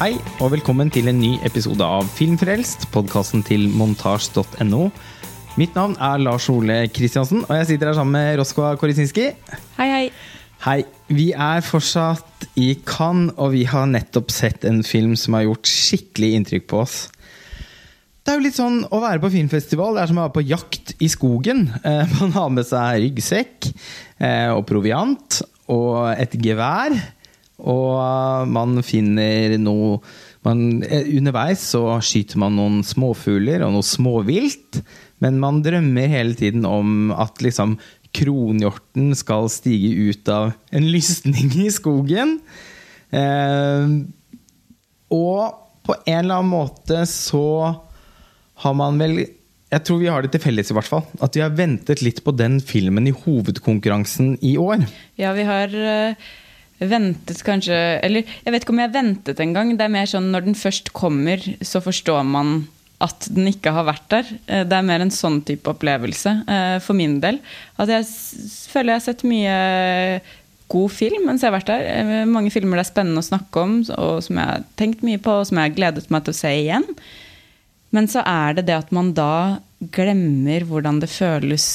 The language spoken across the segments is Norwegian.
Hei, og velkommen til en ny episode av Filmfrelst, podkasten til montasj.no. Mitt navn er Lars Ole Kristiansen, og jeg sitter her sammen med Roskva Korisinski. Hei, hei. Hei. Vi er fortsatt i Cannes, og vi har nettopp sett en film som har gjort skikkelig inntrykk på oss. Det er jo litt sånn å være på filmfestival. Det er som å være på jakt i skogen. Eh, Man har med seg ryggsekk eh, og proviant og et gevær. Og man finner noe man, eh, Underveis så skyter man noen småfugler og noe småvilt. Men man drømmer hele tiden om at liksom kronhjorten skal stige ut av en lysning i skogen. Eh, og på en eller annen måte så har man vel Jeg tror vi har det til felles, i hvert fall. At vi har ventet litt på den filmen i hovedkonkurransen i år. Ja, vi har eh, ventet kanskje Eller jeg vet ikke om jeg ventet engang. Det er mer sånn når den først kommer, så forstår man at den ikke har vært der. Eh, Det er mer en sånn type opplevelse eh, for min del. At jeg føler jeg har sett mye god film mens jeg har vært der. Eh, Mange filmer det er spennende å snakke om, og som jeg har tenkt mye på, og som jeg har gledet meg til å se igjen. Men så er det det at man da glemmer hvordan det føles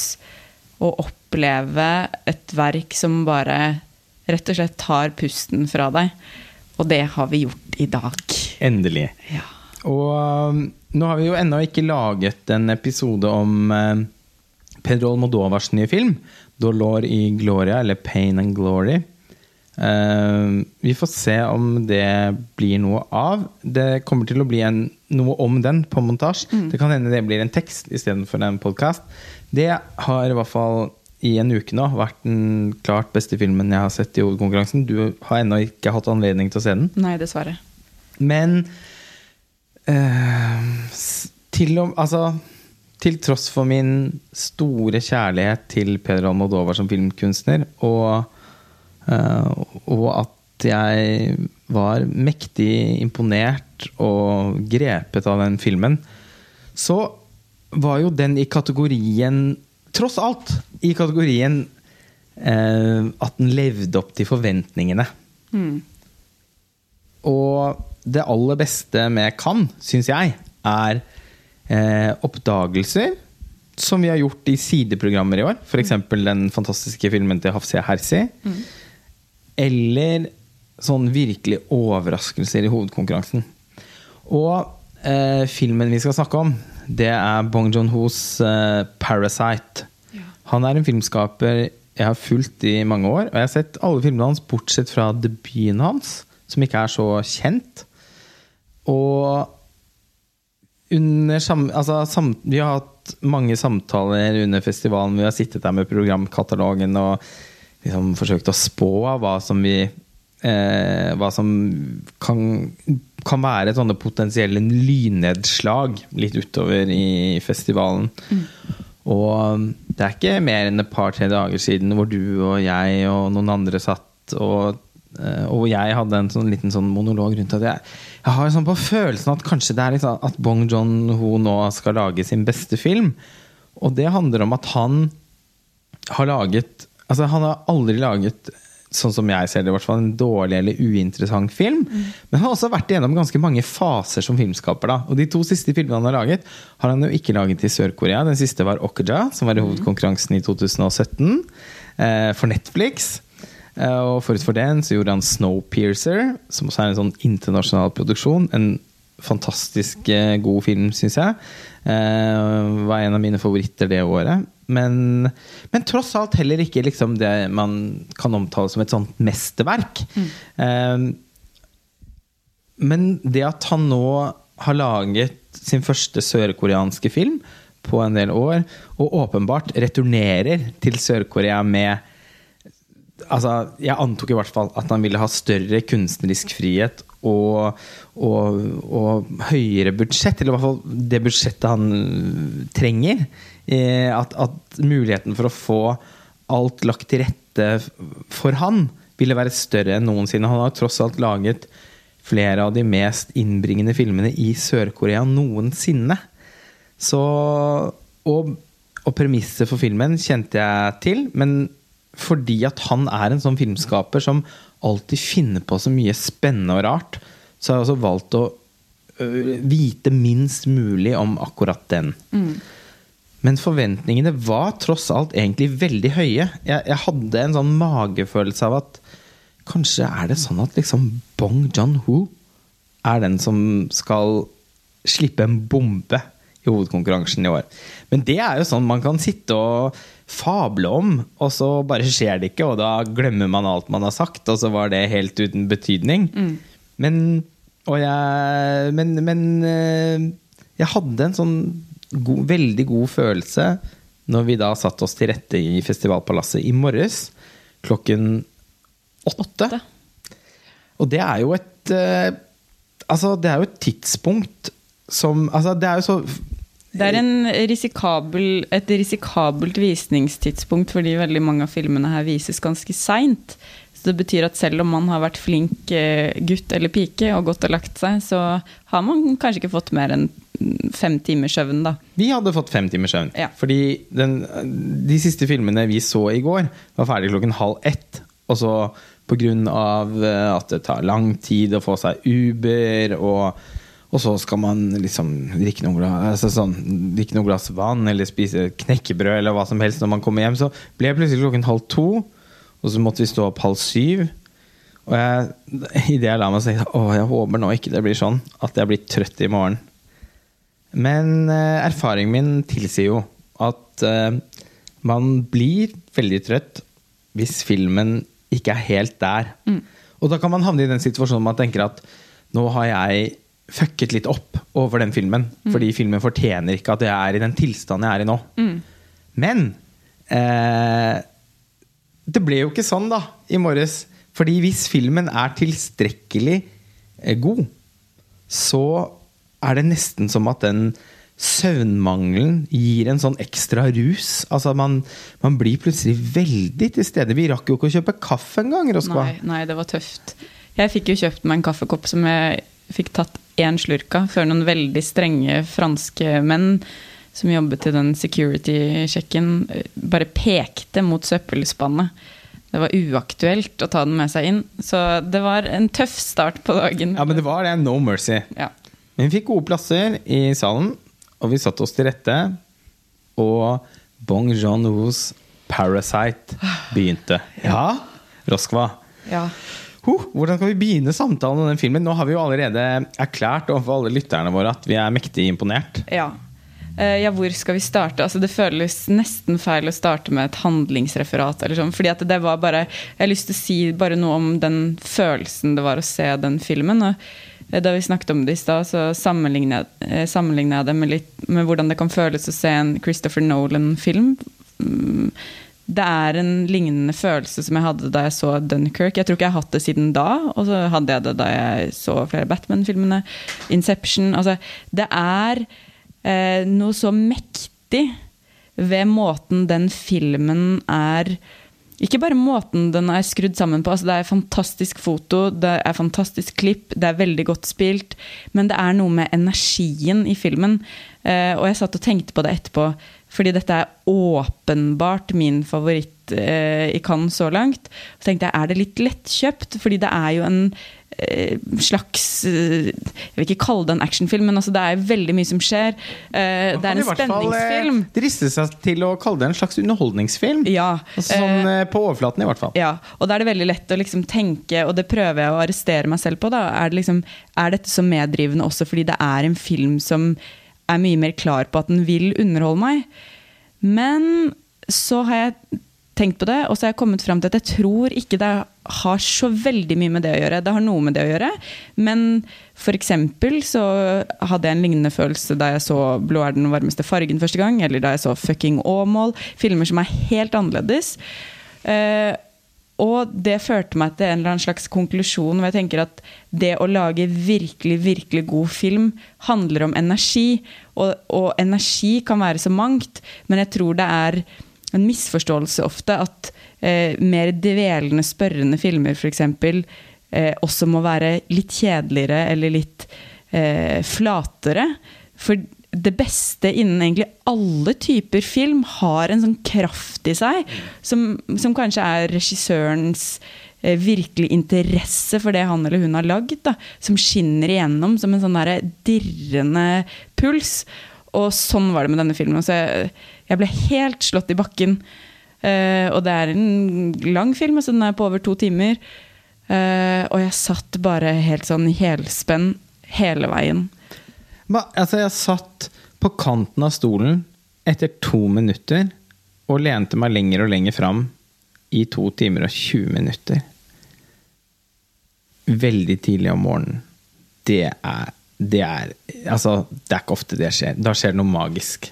å oppleve et verk som bare rett og slett tar pusten fra deg. Og det har vi gjort i dag. Endelig. Ja. Og um, nå har vi jo ennå ikke laget en episode om um, Pedro Almodovars nye film, 'Dolor i Gloria', eller 'Pain and Glory'. Um, vi får se om det blir noe av. Det kommer til å bli en, noe om den på montasje. Det kan hende det blir en tekst istedenfor en podkast. Det har i hvert fall i en uke nå vært den klart beste filmen jeg har sett i hovedkonkurransen. Du har ennå ikke hatt anledning til å se den. Nei, dessverre. Men eh, til, og altså, til tross for min store kjærlighet til Pedro Almodovar som filmkunstner, og, eh, og at jeg var mektig imponert og grepet av den filmen, så var jo den i kategorien Tross alt i kategorien eh, at den levde opp til forventningene. Og det aller beste med Kan, syns jeg, er eh, oppdagelser som vi har gjort i sideprogrammer i år. F.eks. den fantastiske filmen til Hafsia Hersi. Eller sånn virkelig overraskelser i hovedkonkurransen. Og eh, filmen vi skal snakke om, det er Bong Joon-hos uh, 'Parasite'. Han er en filmskaper jeg har fulgt i mange år. Og jeg har sett alle filmene hans bortsett fra debuten hans, som ikke er så kjent. Og under sam, altså, sam, Vi har hatt mange samtaler under festivalen. Vi har sittet der med programkatalogen og liksom forsøkt å spå hva som vi eh, Hva som kan, kan være sånne potensielle lynnedslag litt utover i festivalen. Og det er ikke mer enn et par-tre dager siden hvor du og jeg og noen andre satt og eh, og jeg hadde en sånn liten sånn monolog rundt at jeg, jeg har sånn på følelsen at kanskje det er litt sånn at Bong Joon-ho nå skal lage sin beste film. Og det handler om at han har laget Altså, han har aldri laget sånn som jeg ser det, i hvert fall en dårlig eller uinteressant film. Men han har også vært igjennom ganske mange faser som filmskaper. da Og de to siste filmene han har laget, har han jo ikke laget i Sør-Korea. Den siste var Okja, som var i hovedkonkurransen i 2017 eh, for Netflix. Eh, og forut for den så gjorde han Snowpiercer, som også er en sånn internasjonal produksjon. En fantastisk eh, god film, syns jeg. Eh, var en av mine favoritter det året. Men, men tross alt heller ikke liksom det man kan omtale som et sånt mesterverk. Eh, men det at han nå har laget sin første sørkoreanske film på en del år, og åpenbart returnerer til Sør-Korea med Altså, jeg antok i hvert fall at han ville ha større kunstnerisk frihet og, og, og høyere budsjett, eller i hvert fall det budsjettet han trenger. Eh, At, at muligheten for å få alt lagt til rette for han ville være større enn noensinne. Han har tross alt laget flere av de mest innbringende filmene i Sør-Korea noensinne. Så Og, og premisset for filmen kjente jeg til, men fordi at han er en sånn filmskaper som alltid finner på så mye spennende og rart, så har jeg også valgt å øh, vite minst mulig om akkurat den. Men forventningene var tross alt egentlig veldig høye. Jeg, jeg hadde en sånn magefølelse av at kanskje er det sånn at liksom Bong John-ho er den som skal slippe en bombe i hovedkonkurransen i år. Men det er jo sånn man kan sitte og fable om, og så bare skjer det ikke, og da glemmer man alt man har sagt, og så var det helt uten betydning. Men, og jeg, men, men eh, jeg hadde en sånn god, veldig god følelse når vi da satte oss til rette i Festivalpalasset i morges klokken åtte. Åtte. Og det er jo et eh, Altså, det er jo et tidspunkt som Altså, det er jo så Det er en risikabel, et risikabelt visningstidspunkt fordi veldig mange av filmene her vises ganske seint. Så det betyr at selv om man har vært flink eh, gutt eller pike og gått og lagt seg, så har man kanskje ikke fått mer enn fem timers søvn, da. Vi hadde fått fem timers søvn. Ja. Fordi den, de siste filmene vi så i går, var ferdig klokken halv ett. Og så pga. at det tar lang tid å få seg Uber, og, og så skal man liksom drikke noen, altså sånn, drikke noen glass vann eller spise knekkebrød eller hva som helst når man kommer hjem, så ble jeg plutselig klokken halv to. Og så måtte vi stå opp halv syv. Og jeg, idet jeg la meg, tenkte jeg å, jeg håper nå ikke det blir sånn at jeg blir trøtt i morgen. Men eh, erfaringen min tilsier jo at eh, man blir veldig trøtt hvis filmen ikke er helt der. Og da kan man havne i den situasjonen man tenker at nå har jeg fucket litt opp over den filmen. Fordi filmen fortjener ikke at jeg er i den tilstanden jeg er i nå. Men eh, det ble jo ikke sånn da i morges. Fordi hvis filmen er tilstrekkelig eh, god, så er det nesten som at den søvnmangelen gir en sånn ekstra rus. Altså man, man blir plutselig veldig til stede. Vi rakk jo ikke å kjøpe kaffe engang, Roskva. Nei, nei, det var tøft. Jeg fikk jo kjøpt meg en kaffekopp som jeg fikk tatt én slurk av før noen veldig strenge franske menn som jobbet i den security-sjekken, eh, bare pekte mot søppelspannet. Det var uaktuelt å ta den med seg inn. Så det var en tøff start på dagen. Ja, men det var det. No mercy. Ja. Men vi fikk gode plasser i salen, og vi satte oss til rette. Og Bong Joon-hos Parasite begynte. Ja, Roskva. Ja. Huh, hvordan skal vi begynne samtalen om den filmen? Nå har vi jo allerede erklært overfor alle lytterne våre at vi er mektig imponert. Ja. Eh, ja, hvor skal vi starte? Altså, det føles nesten feil å starte med et handlingsreferat. Eller sånn, fordi at det var bare Jeg har lyst til å si bare noe om den følelsen det var å se den filmen. Og eh, da vi snakket om det i stad, så sammenlignet jeg, jeg det med, litt, med hvordan det kan føles å se en Christopher Nolan-film. Det er en lignende følelse som jeg hadde da jeg så Dunkerque. Jeg tror ikke jeg har hatt det siden da, og så hadde jeg det da jeg så flere Batman-filmene. Inception. Altså, det er eh, noe så mektig ved måten den filmen er ikke bare måten den er skrudd sammen på. Altså det er fantastisk foto, det er fantastisk klipp, det er veldig godt spilt. Men det er noe med energien i filmen. Eh, og jeg satt og tenkte på det etterpå, fordi dette er åpenbart min favoritt eh, i Cannes så langt. Så tenkte jeg, er det litt lettkjøpt? Fordi det er jo en slags eh, Jeg vil ikke kalle det en actionfilm, men altså det er veldig mye som skjer. Eh, det er en spenningsfilm. Det driste seg til å kalle det en slags underholdningsfilm. Ja. Altså, sånn eh, på overflaten, i hvert fall. Ja, og da er det veldig lett å liksom tenke, og det prøver jeg å arrestere meg selv på, da. Er, det liksom, er dette så meddrivende også fordi det er en film som er mye mer klar på at den vil underholde meg? Men så har jeg tenkt på det, og så har jeg kommet fram til at jeg tror ikke det har så veldig mye med det å gjøre. Det har noe med det å gjøre, men for eksempel så hadde jeg en lignende følelse da jeg så 'Blå er den varmeste fargen' første gang, eller da jeg så 'Fucking Åmål'. Filmer som er helt annerledes. Uh, og det førte meg til en eller annen slags konklusjon hvor jeg tenker at det å lage virkelig, virkelig god film handler om energi. Og, og energi kan være så mangt, men jeg tror det er en misforståelse ofte at eh, mer dvelende, spørrende filmer f.eks. Eh, også må være litt kjedeligere eller litt eh, flatere. For det beste innen egentlig alle typer film har en sånn kraft i seg, som, som kanskje er regissørens eh, virkelig interesse for det han eller hun har lagd, da, som skinner igjennom som en sånn der dirrende puls. Og sånn var det med denne filmen. Så jeg, jeg ble helt slått i bakken. Uh, og det er en lang film, så den er på over to timer. Uh, og jeg satt bare helt sånn i helspenn hele veien. Ma, altså, jeg satt på kanten av stolen etter to minutter og lente meg lenger og lenger fram i to timer og 20 minutter. Veldig tidlig om morgenen. Det er, det er Altså, det er ikke ofte det skjer. Da skjer det noe magisk.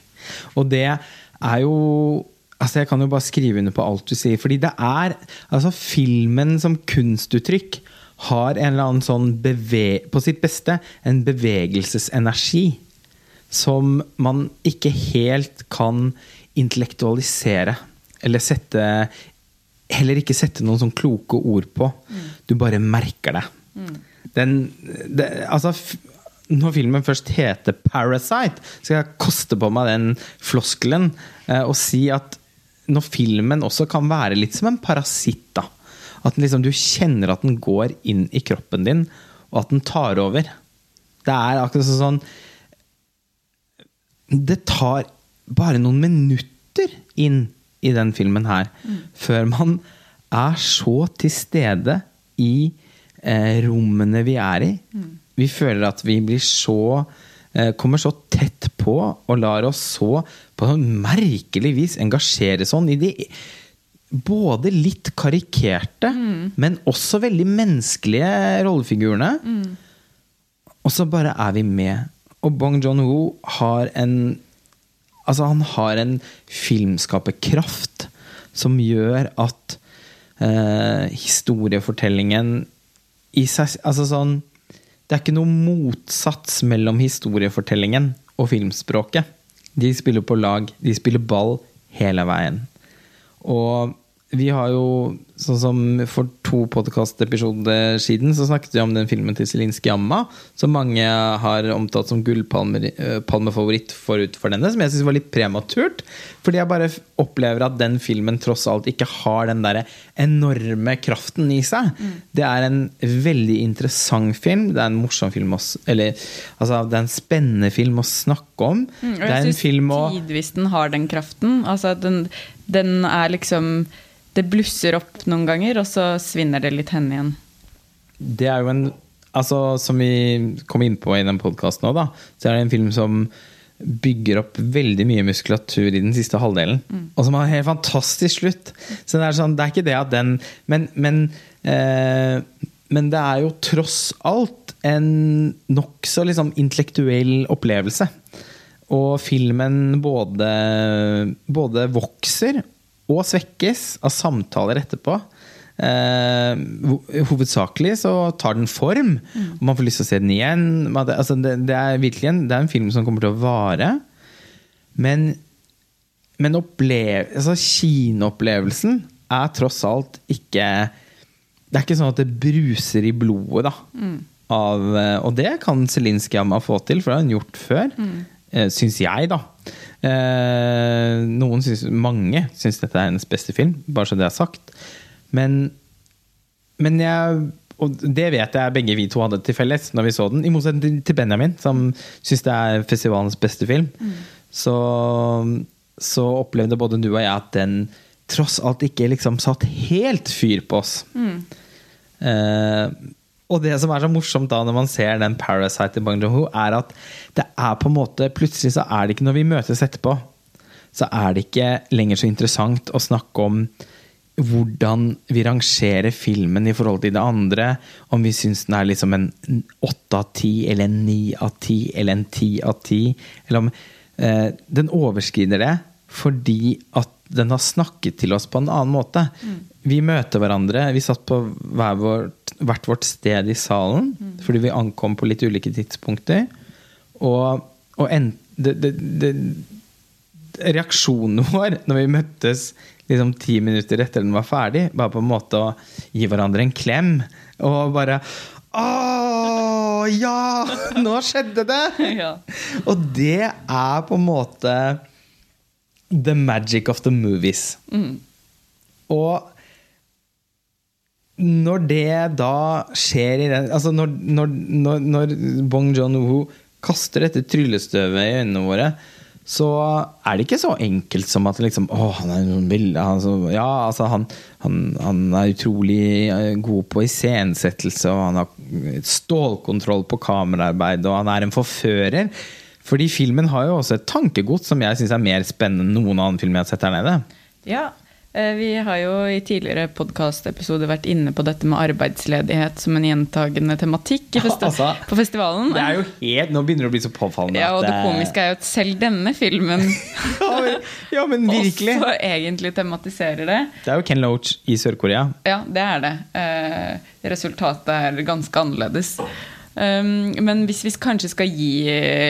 Og det er jo Altså, jeg kan jo bare skrive under på alt du sier, fordi det er Altså, filmen som kunstuttrykk har en eller annen sånn beve, På sitt beste en bevegelsesenergi som man ikke helt kan intellektualisere. Eller sette Heller ikke sette noen sånn kloke ord på. Du bare merker det. Den det, Altså når filmen først heter 'Parasite', skal jeg koste på meg den floskelen eh, og si at når filmen også kan være litt som en parasitt. da At liksom, du kjenner at den går inn i kroppen din, og at den tar over. Det er akkurat sånn Det tar bare noen minutter inn i den filmen her før man er så til stede i eh, rommene vi er i. Vi føler at vi blir så eh, Kommer så tett på og lar oss så på sånn merkelig vis engasjere sånn i de både litt karikerte, men også veldig menneskelige rollefigurene. Og så bare er vi med. Og Bong John-ho har en Altså, han har en filmskaperkraft som gjør at eh, historiefortellingen i seg Altså sånn Det er ikke noe motsats mellom historiefortellingen og filmspråket. De spiller på lag. De spiller ball hele veien. Og vi har jo, sånn som for to podkastepisoder siden, så snakket vi om den filmen til Zelinskyj Jamma, som mange har omtalt som gullpalmefavoritt forut for denne, som jeg syns var litt prematurt. Fordi jeg bare opplever at den filmen tross alt ikke har den der enorme kraften i seg. Det er en veldig interessant film. Det er en morsom film også, Eller altså, det er en spennende film å snakke om. Mm, og jeg syns tidvis den har den kraften. Altså, den, den er liksom Det blusser opp noen ganger, og så svinner det litt hen igjen. Det er jo en Altså, som vi kom inn på i den podkasten òg, så er det en film som bygger opp veldig mye muskulatur i den siste halvdelen. Og som har en helt fantastisk slutt. Så det er sånn, det er ikke det at den Men, men, eh, men det er jo tross alt en nokså liksom intellektuell opplevelse. Og filmen både, både vokser og svekkes av samtaler etterpå. Eh, hovedsakelig så tar den form, og man får lyst til å se den igjen. Altså, det, det er virkelig en, det er en film som kommer til å vare. Men, men altså, kinoopplevelsen er tross alt ikke Det er ikke sånn at det bruser i blodet, da. Av, eh, og det kan Zelinskyj ha få til, for det har hun gjort før. Mm. Syns jeg, da. Eh, noen synes, mange syns dette er hennes beste film, bare så det er sagt. Men, men jeg Og det vet jeg begge vi to hadde til felles når vi så den. I motsetning til Benjamin, som syns det er festivalens beste film. Så, så opplevde både du og jeg at den tross alt ikke liksom satt helt fyr på oss. Eh, og det som er så morsomt da når man ser den Parasite i Bang Joon-ho, er at det er på en måte Plutselig så er det ikke når vi møtes etterpå, så er det ikke lenger så interessant å snakke om hvordan vi rangerer filmen i forhold til det andre. Om vi syns den er liksom en åtte av ti, eller en ni av ti, eller en ti av ti. Eller om eh, den overskrider det fordi at den har snakket til oss på en annen måte. Vi møter hverandre. Vi satt på hver vårt, hvert vårt sted i salen fordi vi ankom på litt ulike tidspunkter. Og, og en, det, det, det, reaksjonen vår når vi møttes liksom ti minutter etter den var ferdig, bare på en måte å gi hverandre en klem. Og bare Å, ja! Nå skjedde det! Ja. Og det er på en måte the magic of the movies. Og når det da skjer i den Altså når, når, når, når Bong John-Woo kaster dette tryllestøvet i øynene våre, så er det ikke så enkelt som at liksom, å, han er noen bilder altså, Ja, altså han, han, han, er utrolig eh, god på iscenesettelse, og han har stålkontroll på kameraarbeid, og han er en forfører. Fordi filmen har jo også et tankegods som jeg syns er mer spennende enn noen annen film jeg har sett her nede. Ja, Eh, vi har jo i tidligere podkastepisoder vært inne på dette med arbeidsledighet som en gjentagende tematikk festi altså, på festivalen. Det er jo helt, Nå begynner det å bli så påfallende. Ja, og det komiske er jo at selv denne filmen ja, men virkelig. også egentlig tematiserer det. Det er jo Ken Loach i Sør-Korea. Ja, det er det. Eh, resultatet er ganske annerledes. Um, men hvis vi kanskje skal gi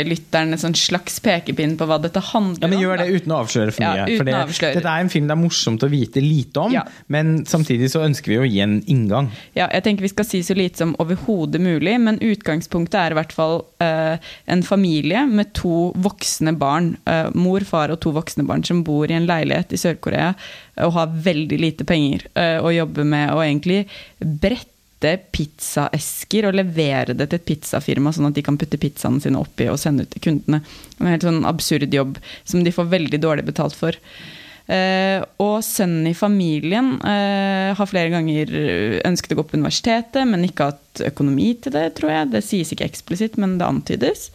lytteren en sånn slags pekepinn på hva dette handler om Ja, men Gjør det uten å avsløre for mye. Ja, for det, avsløre. Dette er en film det er morsomt å vite lite om, ja. men samtidig så ønsker vi å gi en inngang. Ja, jeg tenker Vi skal si så lite som overhodet mulig, men utgangspunktet er i hvert fall uh, en familie med to voksne barn. Uh, mor, far og to voksne barn som bor i en leilighet i Sør-Korea og har veldig lite penger uh, å jobbe med, og egentlig bredt pizzaesker og levere det til et pizzafirma, sånn at de kan putte pizzaene sine oppi og sende ut til kundene. En helt sånn absurd jobb som de får veldig dårlig betalt for. Uh, og sønnen i familien uh, har flere ganger ønsket å gå på universitetet, men ikke hatt økonomi til det, tror jeg. Det sies ikke eksplisitt, men det antydes.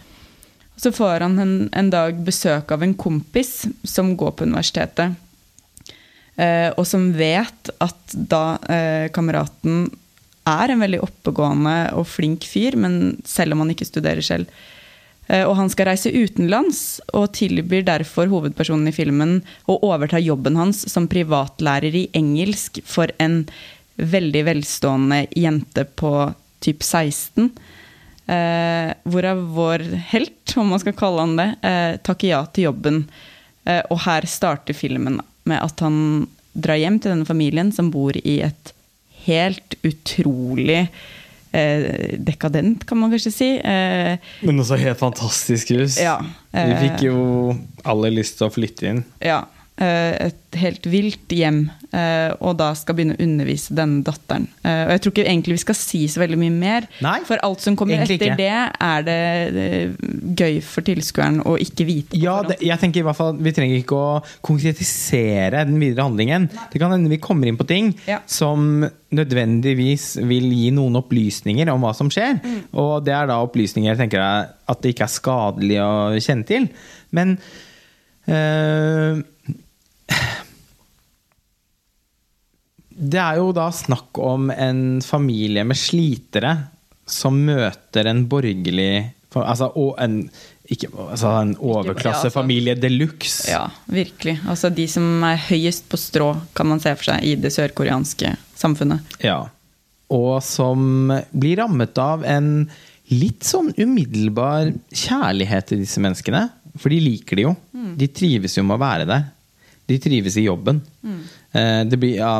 Så får han en, en dag besøk av en kompis som går på universitetet. Uh, og som vet at da kameraten er en veldig oppegående og flink fyr, men selv om han ikke studerer selv. Eh, og han skal reise utenlands, og tilbyr derfor hovedpersonen i filmen å overta jobben hans som privatlærer i engelsk for en veldig velstående jente på typ 16. Eh, hvorav vår helt, om man skal kalle han det, eh, takker ja til jobben. Eh, og her starter filmen med at han drar hjem til denne familien som bor i et helt utrolig eh, dekadent, kan man kanskje si. Eh, Men også helt fantastisk hus. Ja, eh, Vi fikk jo alle lyst til å flytte inn. Ja. Eh, et helt vilt hjem, eh, og da skal begynne å undervise denne datteren. Eh, og jeg tror ikke egentlig vi skal si så veldig mye mer, Nei, for alt som kommer etter ikke. det, er det gøy for tilskueren å ikke vite. Ja, det, jeg tenker i hvert fall Vi trenger ikke å konkretisere den videre handlingen. Nei. Det kan hende vi kommer inn på ting ja. som nødvendigvis vil gi noen opplysninger om hva som skjer. Mm. Og det er da opplysninger jeg tenker at det ikke er skadelig å kjenne til. Men øh, det er jo da snakk om en familie med slitere som møter en borgerlig Altså en, ikke, altså en overklassefamilie de luxe. Ja, virkelig. Altså de som er høyest på strå, kan man se for seg, i det sørkoreanske samfunnet. Ja. Og som blir rammet av en litt sånn umiddelbar kjærlighet til disse menneskene. For de liker det jo. Mm. De trives jo med å være der. De trives i jobben. Mm. Det blir ja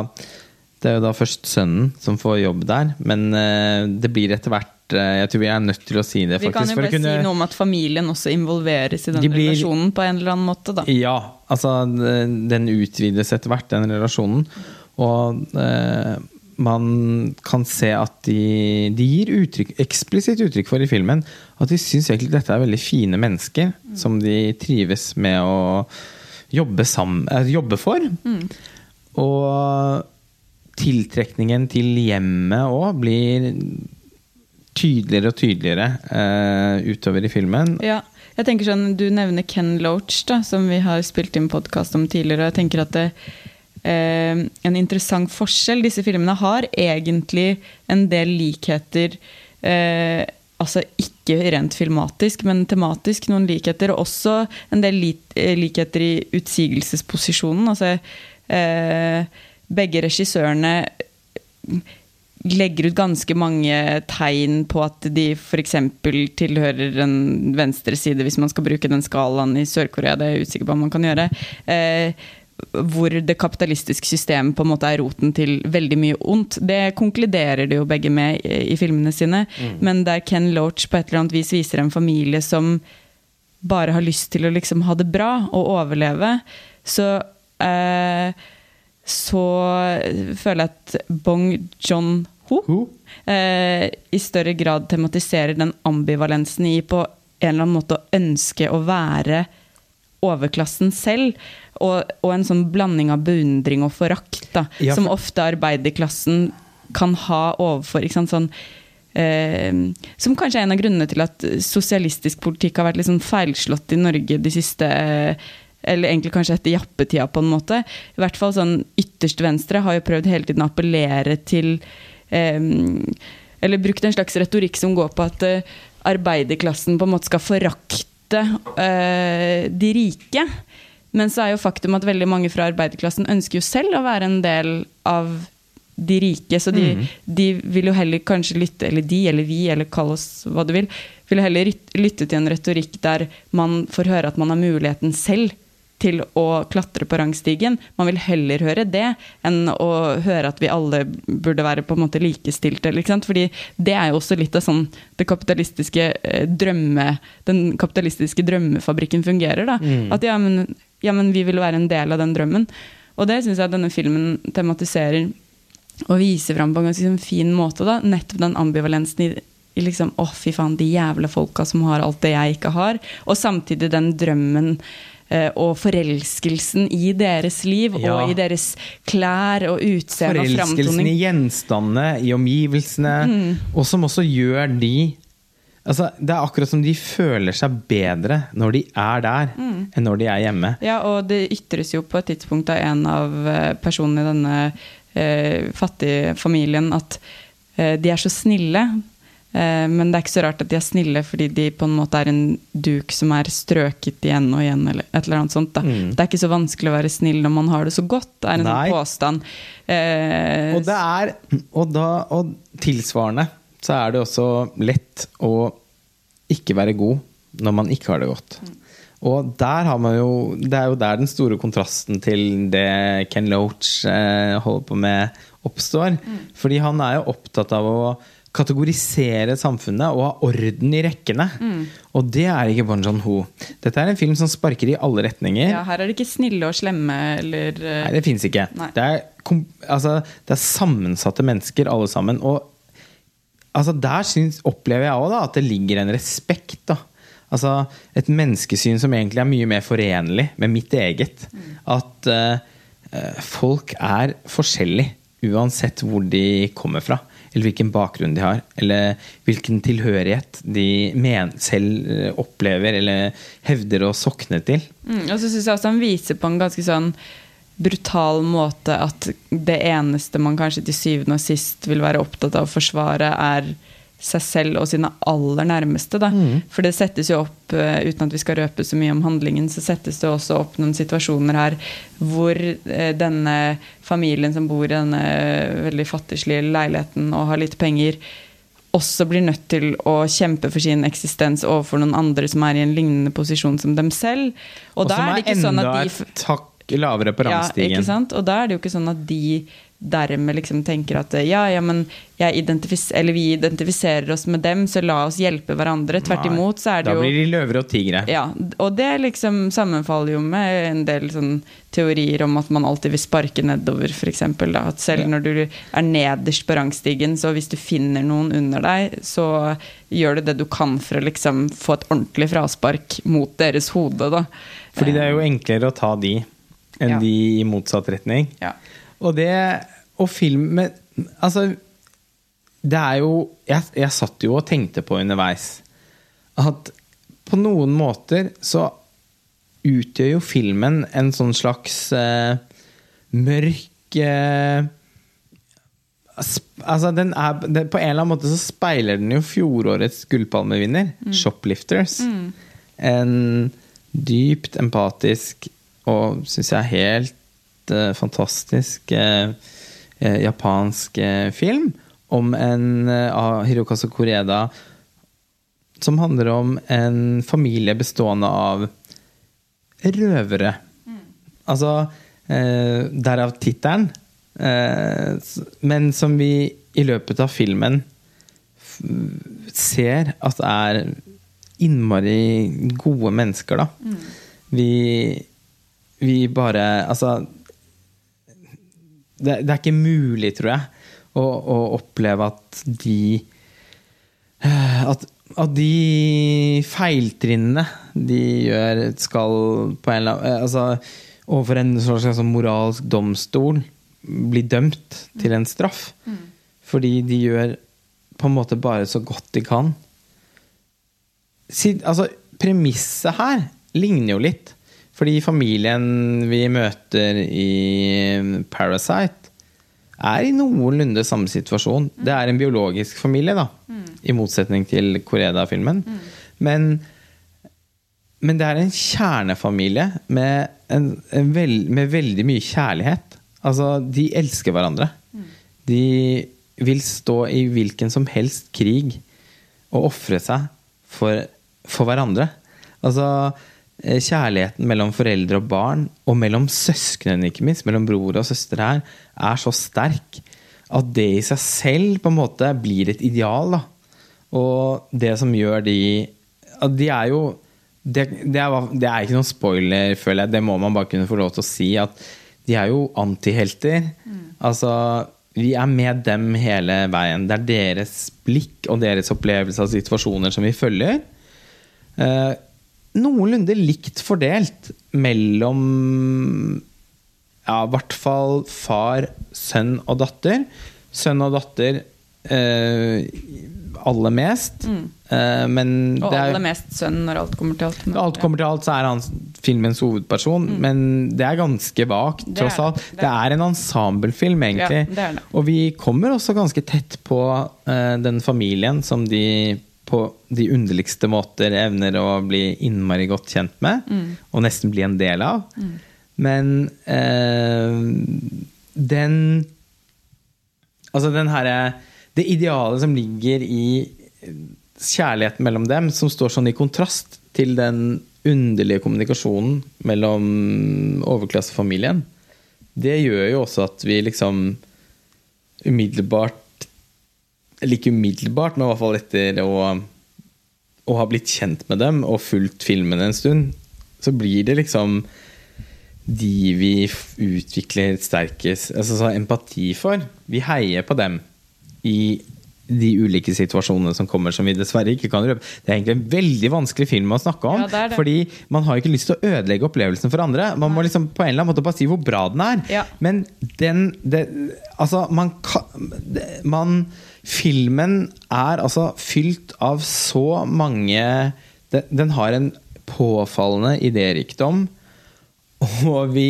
det er jo da først sønnen som får jobb der, men eh, det blir etter hvert eh, Jeg tror vi er nødt til å si det. faktisk. Vi kan jo bare kunne... si noe om at familien også involveres i den de blir... relasjonen på en eller annen måte. Da. Ja, altså den utvides etter hvert, den relasjonen. Og eh, man kan se at de, de gir uttrykk, eksplisitt uttrykk for i filmen at de syns egentlig dette er veldig fine mennesker mm. som de trives med å jobbe, sammen, eh, jobbe for. Mm. Og tiltrekningen til hjemmet òg blir tydeligere og tydeligere uh, utover i filmen. Ja, jeg tenker sånn, Du nevner Ken Loach, da, som vi har spilt inn podkast om tidligere. og jeg tenker at det, uh, En interessant forskjell Disse filmene har egentlig en del likheter. Uh, altså ikke rent filmatisk, men tematisk noen likheter. Og også en del likheter i utsigelsesposisjonen. altså begge regissørene legger ut ganske mange tegn på at de f.eks. tilhører en venstreside, hvis man skal bruke den skalaen i Sør-Korea. Det er jeg usikker på om man kan gjøre. Eh, hvor det kapitalistiske systemet på en måte er roten til veldig mye ondt. Det konkluderer de jo begge med i, i filmene sine. Mm. Men der Ken Loach på et eller annet vis viser en familie som bare har lyst til å liksom ha det bra og overleve, så eh, så føler jeg at Bong John-ho eh, i større grad tematiserer den ambivalensen i på en eller annen måte å ønske å være overklassen selv. Og, og en sånn blanding av beundring og forakt, da, Ja, som for- ofte arbeiderklassen kan ha overfor. Sånn, eh, som kanskje er en av grunnene til at sosialistisk politikk har vært sånn feilslått i Norge de siste eh, eller egentlig kanskje etter jappetida, på en måte. I hvert fall sånn ytterst venstre har jo prøvd hele tiden å appellere til eh, Eller brukt en slags retorikk som går på at eh, arbeiderklassen på en måte skal forakte eh, de rike. Men så er jo faktum at veldig mange fra arbeiderklassen ønsker jo selv å være en del av de rike, så de, de vil jo heller kanskje lytte, eller de eller vi, eller kall oss hva du vil, vil heller lytte til en retorikk der man får høre at man har muligheten selv til å klatre på rangstigen. Man vil heller høre det enn å høre at vi alle burde være på en måte likestilte. Fordi det er jo også litt av sånn det kapitalistiske eh, drømme, den kapitalistiske drømmefabrikken fungerer. da. At ja men, ja, men vi vil være en del av den drømmen. Og det syns jeg denne filmen tematiserer og viser fram på en ganske sånn fin måte. da, Nettopp den ambivalensen i, i liksom, å fy faen, de jævla folka som har alt det jeg ikke har. Og samtidig den drømmen og forelskelsen i deres liv Ja. og i deres klær og utseende og Forelskelsen i gjenstandene, i omgivelsene, Mm. og som også gjør de Altså, Det er akkurat som de føler seg bedre når de er der, Mm. enn når de er hjemme. Ja, og det ytres jo på et tidspunkt av en av eh, personene i denne eh, fattige familien at eh, de er så snille. Eh, men det er ikke så rart at de er snille, fordi de på en måte er en duk som er strøket igjen og igjen. eller et eller annet sånt. Mm. Det er ikke så vanskelig å være snill når man har det så godt, er en Nei. sånn påstand. Eh, Og det er Og da Og tilsvarende så er det også lett å ikke være god når man ikke har det godt. Og der har man jo Det er jo der den store kontrasten til det Ken Loach eh, holder på med, oppstår. Fordi han er jo opptatt av å kategorisere samfunnet og ha orden i rekkene. Og det er ikke Bon Joon-ho. Dette er en film som sparker i alle retninger. ja, her er det ikke snille og slemme eller eh, Nei, det fins ikke. Det er, altså, det er sammensatte mennesker, alle sammen. Og altså, der syns, opplever jeg òg at det ligger en respekt. da Altså Et menneskesyn som egentlig er mye mer forenlig med mitt eget. At eh, eh, folk er forskjellige uansett hvor de kommer fra. Eller hvilken bakgrunn de har. Eller hvilken tilhørighet de selv eh, opplever eller hevder å sokne til. Mm, og så syns jeg også han viser på en ganske sånn brutal måte at det eneste man kanskje til syvende og sist vil være opptatt av å forsvare, er seg selv og sine aller nærmeste. Da. For det settes jo opp, eh, uten at vi skal røpe så mye om handlingen, så settes det også opp noen situasjoner her hvor eh, denne familien som bor i denne veldig fattigslige leiligheten og har litt penger, også blir nødt til å kjempe for sin eksistens overfor noen andre som er i en lignende posisjon som dem selv. Og, Og da er det ikke sånn at de lavere på ja, ikke sant? Og da er det jo ikke sånn at de dermed liksom tenker at ja, ja, men identifis eller vi identifiserer oss med dem, så la oss hjelpe hverandre. Tvert Nei, imot så er det da jo blir de løver og tigre. ja, og det liksom sammenfaller jo med en del sånn teorier om at man alltid vil sparke nedover, f.eks. At selv når du er nederst på rangstigen, så hvis du finner noen under deg, så gjør du det du kan for å liksom få et ordentlig fraspark mot deres hode, da. Fordi det er jo enklere å ta de enn Ja. de i motsatt retning. Ja. Og det Og film men, Altså, det er jo jeg, jeg satt jo og tenkte på underveis at på noen måter så utgjør jo filmen en sånn slags eh, mørk eh, Altså, den er, den, på en eller annen måte så speiler den jo fjorårets gullpalmevinner, 'Shoplifters'. En dypt empatisk og syns jeg helt eh, fantastisk eh, eh, japansk film om en av Hirokazu Koreda som handler om en familie bestående av røvere. Altså eh, Derav tittelen. Eh, men som vi i løpet av filmen ser at er innmari gode mennesker, da. Vi, vi bare Altså det, det er ikke mulig, tror jeg, å, å oppleve at de eh, at, at de feiltrinnene de gjør, skal på en eller annen eh, Altså overfor en slags sånn moralsk domstol bli dømt til en straff. Fordi de gjør på en måte bare så godt de kan. Sid- Altså, premisset her ligner jo litt. Fordi familien vi møter i Parasite, er i noenlunde samme situasjon. Det er en biologisk familie, da. I motsetning til Koreda-filmen. Men, men det er en kjernefamilie med, en, en vel, med veldig mye kjærlighet. Altså, de elsker hverandre. De vil stå i hvilken som helst krig og ofre seg for, for hverandre. Altså, eh, kjærligheten mellom foreldre og barn, og mellom søsknene, ikke minst, mellom bror og søster her, er så sterk at det i seg selv på en måte blir et ideal. da. Og det som gjør de at De er jo det, det, er, det er ikke noen spoiler, føler jeg. Det må man bare kunne få lov til å si. At de er jo antihelter. Altså, vi er med dem hele veien. Det er deres blikk og deres opplevelse av situasjoner som vi følger. Eh, noenlunde likt fordelt mellom ja, i hvert fall far, sønn og datter. Sønn og datter eh, aller mest. Eh, men Og er, aller mest sønn når alt kommer til alt. når alt kommer til alt, så er han filmens hovedperson, men det er ganske vagt, Mm. Tross alt. Det er Det er en ensemblefilm, egentlig. Ja, det det. Og vi kommer også ganske tett på eh, den familien som de på de underligste måter evner å bli innmari godt kjent med, Mm. og nesten bli en del av. Men eh, den Altså den herre Det idealet som ligger i kjærligheten mellom dem, som står sånn i kontrast til den underlige kommunikasjonen mellom overklassefamilien, det gjør jo også at vi liksom umiddelbart Ikke umiddelbart, men i hvert fall etter å, å ha blitt kjent med dem og fulgt filmene en stund, så blir det liksom de vi utvikler sterkest altså så empati for. Vi heier på dem i de ulike situasjonene som kommer, som vi dessverre ikke kan røpe. Det er egentlig en veldig vanskelig film å snakke om. Ja, det det. Fordi man har ikke lyst til å ødelegge opplevelsen for andre. Man må liksom på en eller annen måte bare si hvor bra den er. Ja. Men den det, Altså, man kan Man Filmen er altså fylt av så mange den, den har en påfallende idérikdom, og vi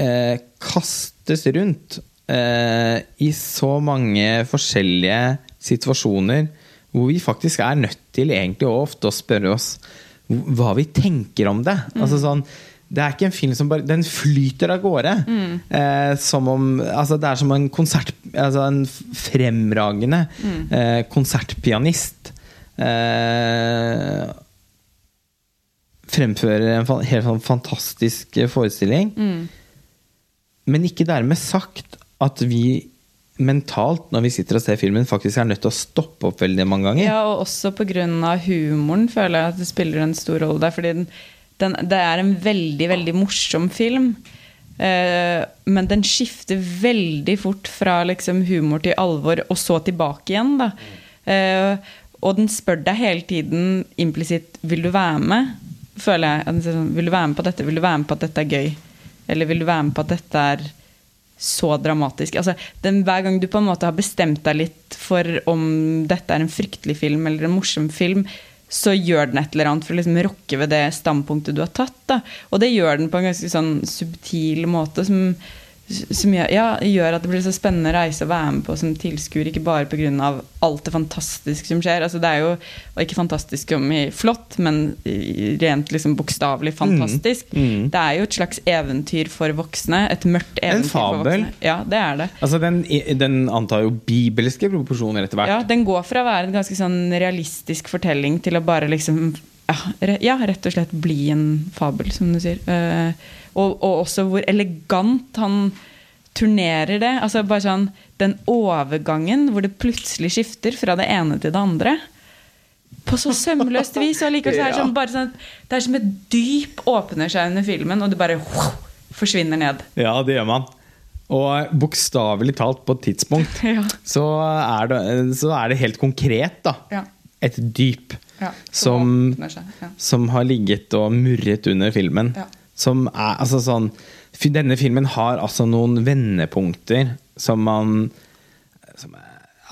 eh, kastes rundt i så mange forskjellige situasjoner hvor vi faktisk er nødt til egentlig ofte å spørre oss hva vi tenker om det. Altså sånn, det er ikke en film som bare Den flyter av gårde. Eh, som om Altså, det er som en konsert Altså en fremragende eh, konsertpianist. Eh, fremfører en helt sånn fantastisk eh, forestilling. Men ikke dermed sagt at vi mentalt, når vi sitter og ser filmen, faktisk er nødt til å stoppe opp veldig mange ganger. Ja, og også pga. humoren føler jeg at det spiller en stor rolle der. Fordi det er en veldig, veldig morsom film. Eh, men den skifter veldig fort fra liksom, humor til alvor, og så tilbake igjen. Da. Eh, og den spør deg hele tiden implisitt 'vil du være med'? føler jeg. Sånn, 'Vil du være med på dette? Vil du være med på at dette er gøy?' Eller 'Vil du være med på at dette er så dramatisk. Altså, den, hver gang du på en måte har bestemt deg litt for om dette er en fryktelig film eller en morsom film, så gjør den et eller annet for å liksom rokke ved det standpunktet du har tatt. Da. Og det gjør den på en ganske sånn subtil måte som, som gjør, ja, gjør at det blir så spennende reise å være med på som tilskuer, ikke bare pga. alt det fantastiske som skjer. Altså, det er jo ikke fantastisk om i flott, men rent liksom bokstavelig fantastisk. mm. Det er jo et slags eventyr for voksne. Et mørkt eventyr for fabel. voksne. Ja, det er det. Altså, den, den antar jo bibelske proporsjoner etter hvert. Ja, den går fra å være en ganske sånn realistisk fortelling til å bare liksom ja, rett og slett bli en fabel, som du sier. Eh, og, og også hvor elegant han turnerer det. Altså bare sånn Den overgangen hvor det plutselig skifter fra det ene til det andre. På så sømløst vis. Og likevel så er det sånn, bare sånn Det er som et dyp åpner seg under filmen, og det bare forsvinner ned. Ja, det gjør man. Og bokstavelig talt på et tidspunkt Ja. så, er det, så er det helt konkret, da. Ja. Et dyp Ja, som, ja. som har ligget og murret under filmen. Ja. Som er altså sånn Denne filmen har altså noen vendepunkter som man som,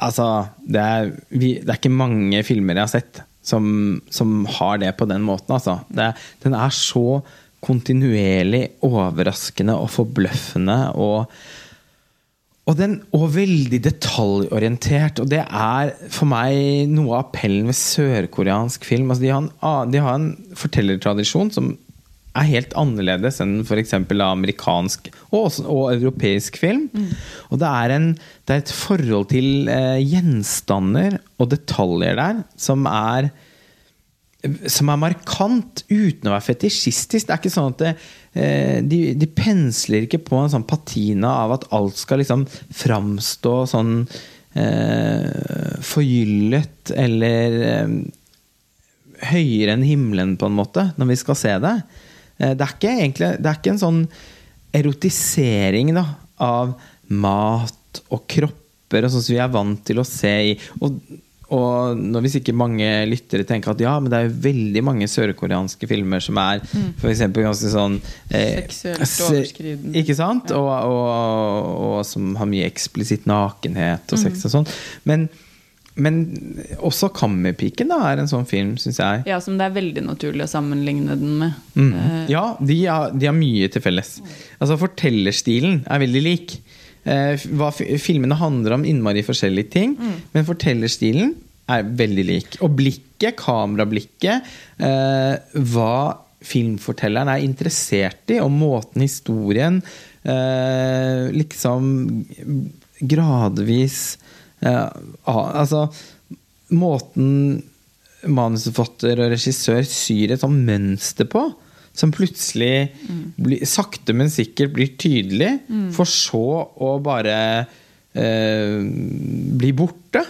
Altså, det er, vi, det er ikke mange filmer jeg har sett som, som har det på den måten, altså. Det, den er så kontinuerlig overraskende og forbløffende og og, den, og veldig detaljorientert. Og det er for meg noe av appellen ved sørkoreansk film. Altså de, har en, de har en fortellertradisjon som er helt annerledes enn f.eks. amerikansk og, også, og europeisk film. Og det er, en, det er et forhold til eh, gjenstander og detaljer der som er som er markant uten å være fetisjistisk. Det er ikke sånn at det, eh, de, de pensler ikke på en sånn patina av at alt skal liksom framstå sånn eh, forgyllet eller eh, høyere enn himmelen, på en måte, når vi skal se det. Eh, det er ikke egentlig Det er ikke en sånn erotisering da, av mat og kropper og sånn som vi er vant til å se i og, og når hvis ikke mange lyttere tenker at ja, men det er jo veldig mange sørkoreanske filmer som er for eksempel ganske sånn eh, Seksuelt se- overskridende. Ikke sant? Og, og, og som har mye eksplisitt nakenhet og sex og sånn. Men, men også 'Kammerpiken' da, er en sånn film, syns jeg. Ja, som det er veldig naturlig å sammenligne den med. Mm. Eh, Ja, de har, de har mye til felles. Altså Fortellerstilen er veldig lik. Eh, hva filmene handler om innmari forskjellige ting, men fortellerstilen er veldig lik. Og blikket, kamerablikket, eh, hva filmfortelleren er interessert i, og måten historien liksom gradvis Altså måten manusforfatter og regissør syr et sånt mønster på. Som plutselig blir, sakte, men sikkert blir tydelig, for så å bare eh, bli borte.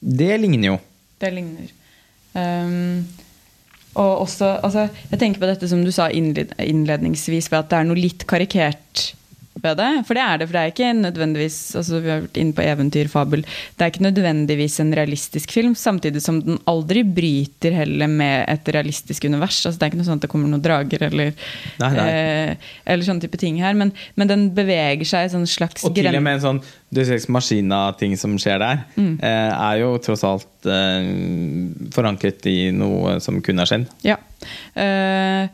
Det ligner jo. Det ligner. Um, og også, altså, jeg tenker på dette som du sa innled innledningsvis, ved at det er noe litt karikert ved det. For det er det, for det er ikke nødvendigvis altså Vi har vært inne på eventyr, fabel. Det er ikke nødvendigvis en realistisk film, samtidig som den aldri bryter heller med et realistisk univers. Altså, det er ikke noe sånn at det kommer noen drager eller, Nei, nei. Eh, eller sånne type ting her. Men, men den beveger seg i sånn slags Og til og med en sånn du ser maskina-ting som skjer der, eh, er jo tross alt eh, forankret i noe som kunne er skjedd. Ja. Eh,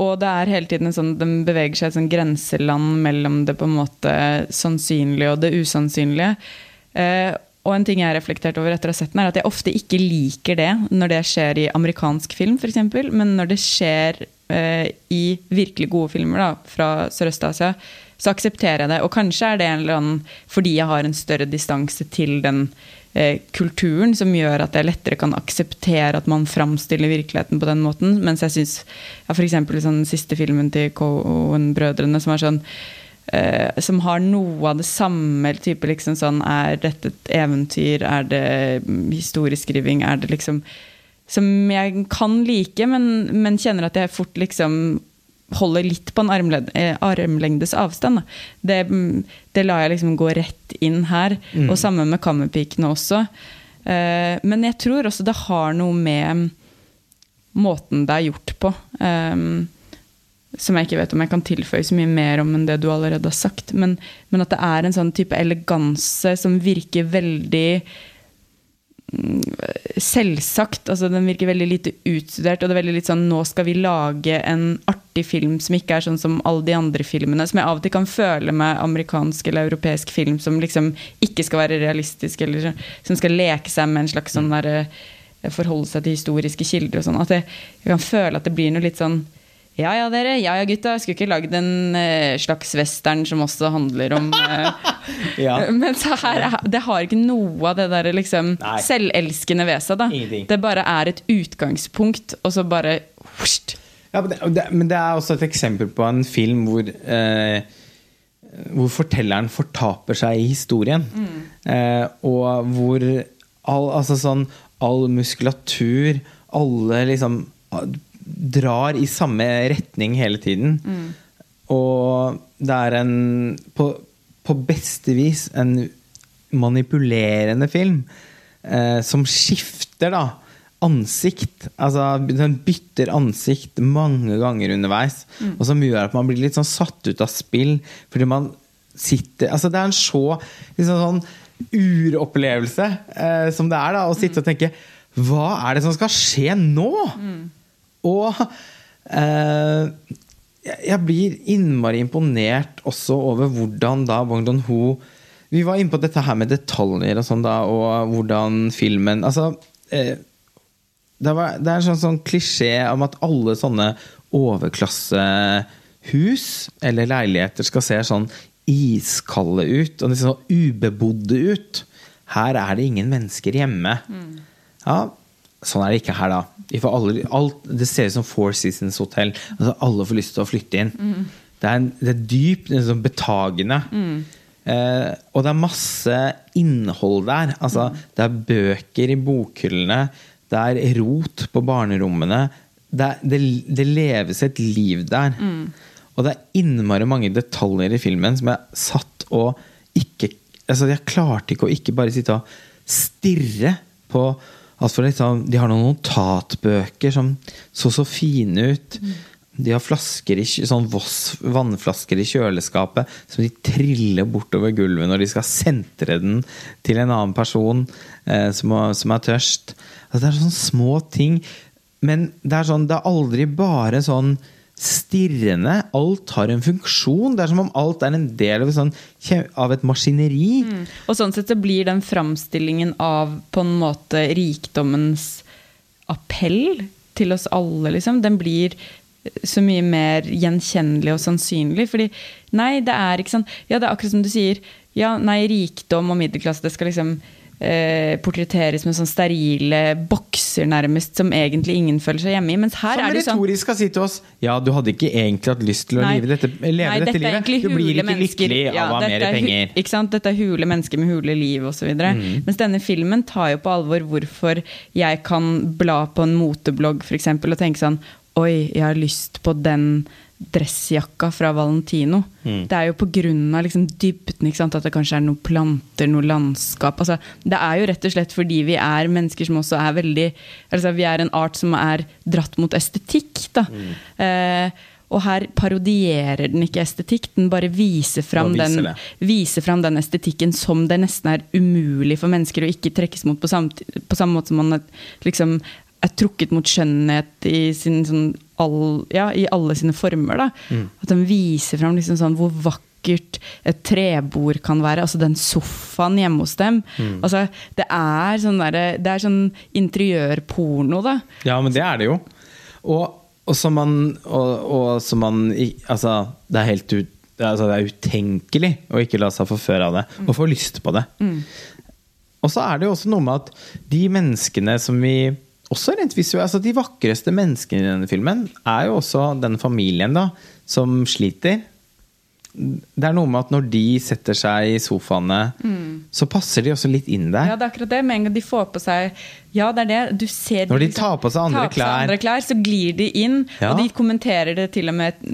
og det er hele tiden en sånn, de beveger seg i et sånn grenseland mellom det på en måte sannsynlige og det usannsynlige. Eh, og en ting jeg har reflektert over etter å ha sett den, er at jeg ofte ikke liker det når det skjer i amerikansk film, f.eks., men når det skjer eh, i virkelig gode filmer da, fra Sørøst-Asia, så aksepterer jeg det. Og kanskje er det en eller annen fordi jeg har en større distanse til den kulturen som gjør at jeg lettere kan akseptere at man framstiller virkeligheten på den måten. Mens jeg syns ja, f.eks. sånn siste filmen til Cohen-brødrene, som er sånn Uh, som har noe av det samme type liksom sånn Er dette et eventyr? Er det historieskriving? Er det liksom Som jeg kan like, men, men kjenner at jeg fort liksom holder litt på en eh, armlengdes avstand. Det, mm, det lar jeg liksom gå rett inn her. Og sammen med Kammerpikene også. Eh, men jeg tror også det har noe med måten det er gjort på. eh, som jeg ikke vet om jeg kan tilføye så mye mer om enn det du allerede har sagt. Men, men at det er en sånn type eleganse som virker veldig mm, selvsagt. altså Den virker veldig lite utstudert. Og det er veldig litt sånn nå skal vi lage en artig film som ikke er sånn som alle de andre filmene. Som jeg av og til kan føle med amerikansk eller europeisk film som liksom ikke skal være realistisk, eller som skal leke seg med en slags sånn derre Forholde seg til historiske kilder og sånn. At jeg, jeg kan føle at det blir noe litt sånn ja ja, dere. Ja ja, gutta. Skulle ikke lagd en uh, slags western som også handler om uh, Ja. Men så her, er- det har ikke noe av det der liksom selvelskende ved seg. Det bare er et utgangspunkt, og så bare husht. Ja, men, det, men det er også et eksempel på en film hvor eh, Hvor fortelleren fortaper seg i historien. Eh, og hvor all, altså sånn, all muskulatur, alle liksom drar i samme retning hele tiden. Og det er en på, på beste vis en manipulerende film eh, som skifter da ansikt. Altså den bytter ansikt mange ganger underveis. Og som gjør at man blir litt sånn satt ut av spill fordi man sitter Altså det er en så liksom sånn uropplevelse eh, som det er da å sitte og tenke Hva er det som skal skje nå? Og eh, jeg blir innmari imponert også over hvordan da Bong Don-ho Vi var inne på dette her med detaljer og sånn, da, og hvordan filmen Altså eh, det, var, det er en sånn, sånn klisjé om at alle sånne overklassehus eller leiligheter skal se sånn iskalde ut og liksom sånn ubebodde ut. Her er det ingen mennesker hjemme. Ja, sånn er det ikke her, da. Alle, alt, det ser ut som Four Seasons Hotel. Altså, alle får lyst til å flytte inn. Det, er en, det er dypt sånn betagende. Eh, og det er masse innhold der. Altså, Det er bøker i bokhyllene. Det er rot på barnerommene. Det, det, det leves et liv der. Og det er innmari mange detaljer i filmen som jeg satt og ikke altså Jeg klarte ikke å ikke bare sitte og stirre på for liksom, De har noen notatbøker som så så fine ut. De har flasker i, sånn Voss vannflasker i kjøleskapet som de triller bortover gulvet når de skal sentre den til en annen person eh, som, som er tørst. Altså, det er sånne små ting. Men det er, sånn, det er aldri bare sånn stirrende. Alt har en funksjon. Det er som om alt er en del av, sånn, av et maskineri. Og sånn sett så blir den framstillingen av på en måte rikdommens appell til oss alle, liksom, den blir så mye mer gjenkjennelig og sannsynlig. Fordi nei, det er ikke sånn Ja, det er akkurat som du sier. Ja, nei, rikdom og middelklasse, det skal liksom eh, portretteres med sånn sterile bokser, nærmest, som egentlig ingen føler seg hjemme i. Mens her Som er det sånn sånn retorisk skal si til oss Ja, du hadde ikke egentlig hatt lyst til å Nei. leve dette, leve Nei, dette dette livet. Du blir ikke lykkelig Ja, av å ha mer er penger. Ikke sant? Dette er hule mennesker med hule liv osv. Mm. Mens denne filmen tar jo på alvor hvorfor jeg kan bla på en moteblogg eksempel, og tenke sånn Oi, jeg har lyst på den dressjakka fra Valentino. Mm. Det er jo av liksom dybden, at det kanskje er noen planter, noe landskap. Altså, det er jo rett og slett fordi vi er mennesker som også er veldig altså, Vi er en art som er dratt mot estetikk. Mm. Eh, og her parodierer den ikke estetikk, den bare viser fram, den, viser fram den estetikken som det nesten er umulig for mennesker å ikke trekkes mot på samme, på samme måte som man liksom, er trukket mot skjønnhet i, sin, sånn, all, ja, i alle sine former. Da. At den viser fram liksom sånn, hvor vakkert et trebord kan være. Altså den sofaen hjemme hos dem. Altså, det, er sånn der, det er sånn interiørporno, da. Ja, men det er det jo. Og, og som man, og, og som man Altså, det er helt ut, altså, det er utenkelig å ikke la seg forføre av det, og få lyst på det. Og så er det jo også noe med at de menneskene som vi også rent visuelt, altså De vakreste menneskene i denne filmen er jo også den familien da, som sliter. Det er noe med at når de setter seg i sofaene, så passer de også litt inn der. Ja, det er akkurat det. Med en gang de får på seg Ja, det er det. Du ser Når de liksom tar på seg andre på klær. andre klær, så glir de inn. Ja. Og de kommenterer det til og med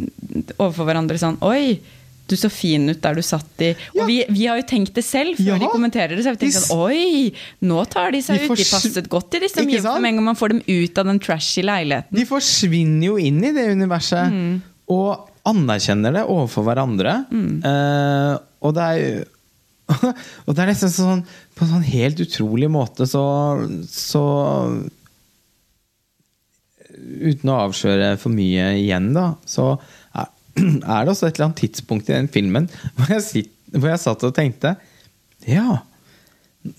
overfor hverandre sånn Oi! Du så fin ut der du satt i Og Ja. vi, vi har jo tenkt det selv før Ja. de kommenterer det. Så har vi tenkt sånn Oi! Nå tar de seg De ut. De passet godt i disse omgivelsene. Med en gang man får dem ut av den trashy leiligheten. De forsvinner jo inn i det universet. Mm. Og anerkjenner det overfor hverandre. Mm. Eh, og det er Og det er nesten sånn På en sånn helt utrolig måte så, så Uten å avsløre for mye igjen, da, så er, det også et eller annet tidspunkt i den filmen hvor jeg, sitt, hvor jeg satt og tenkte Ja.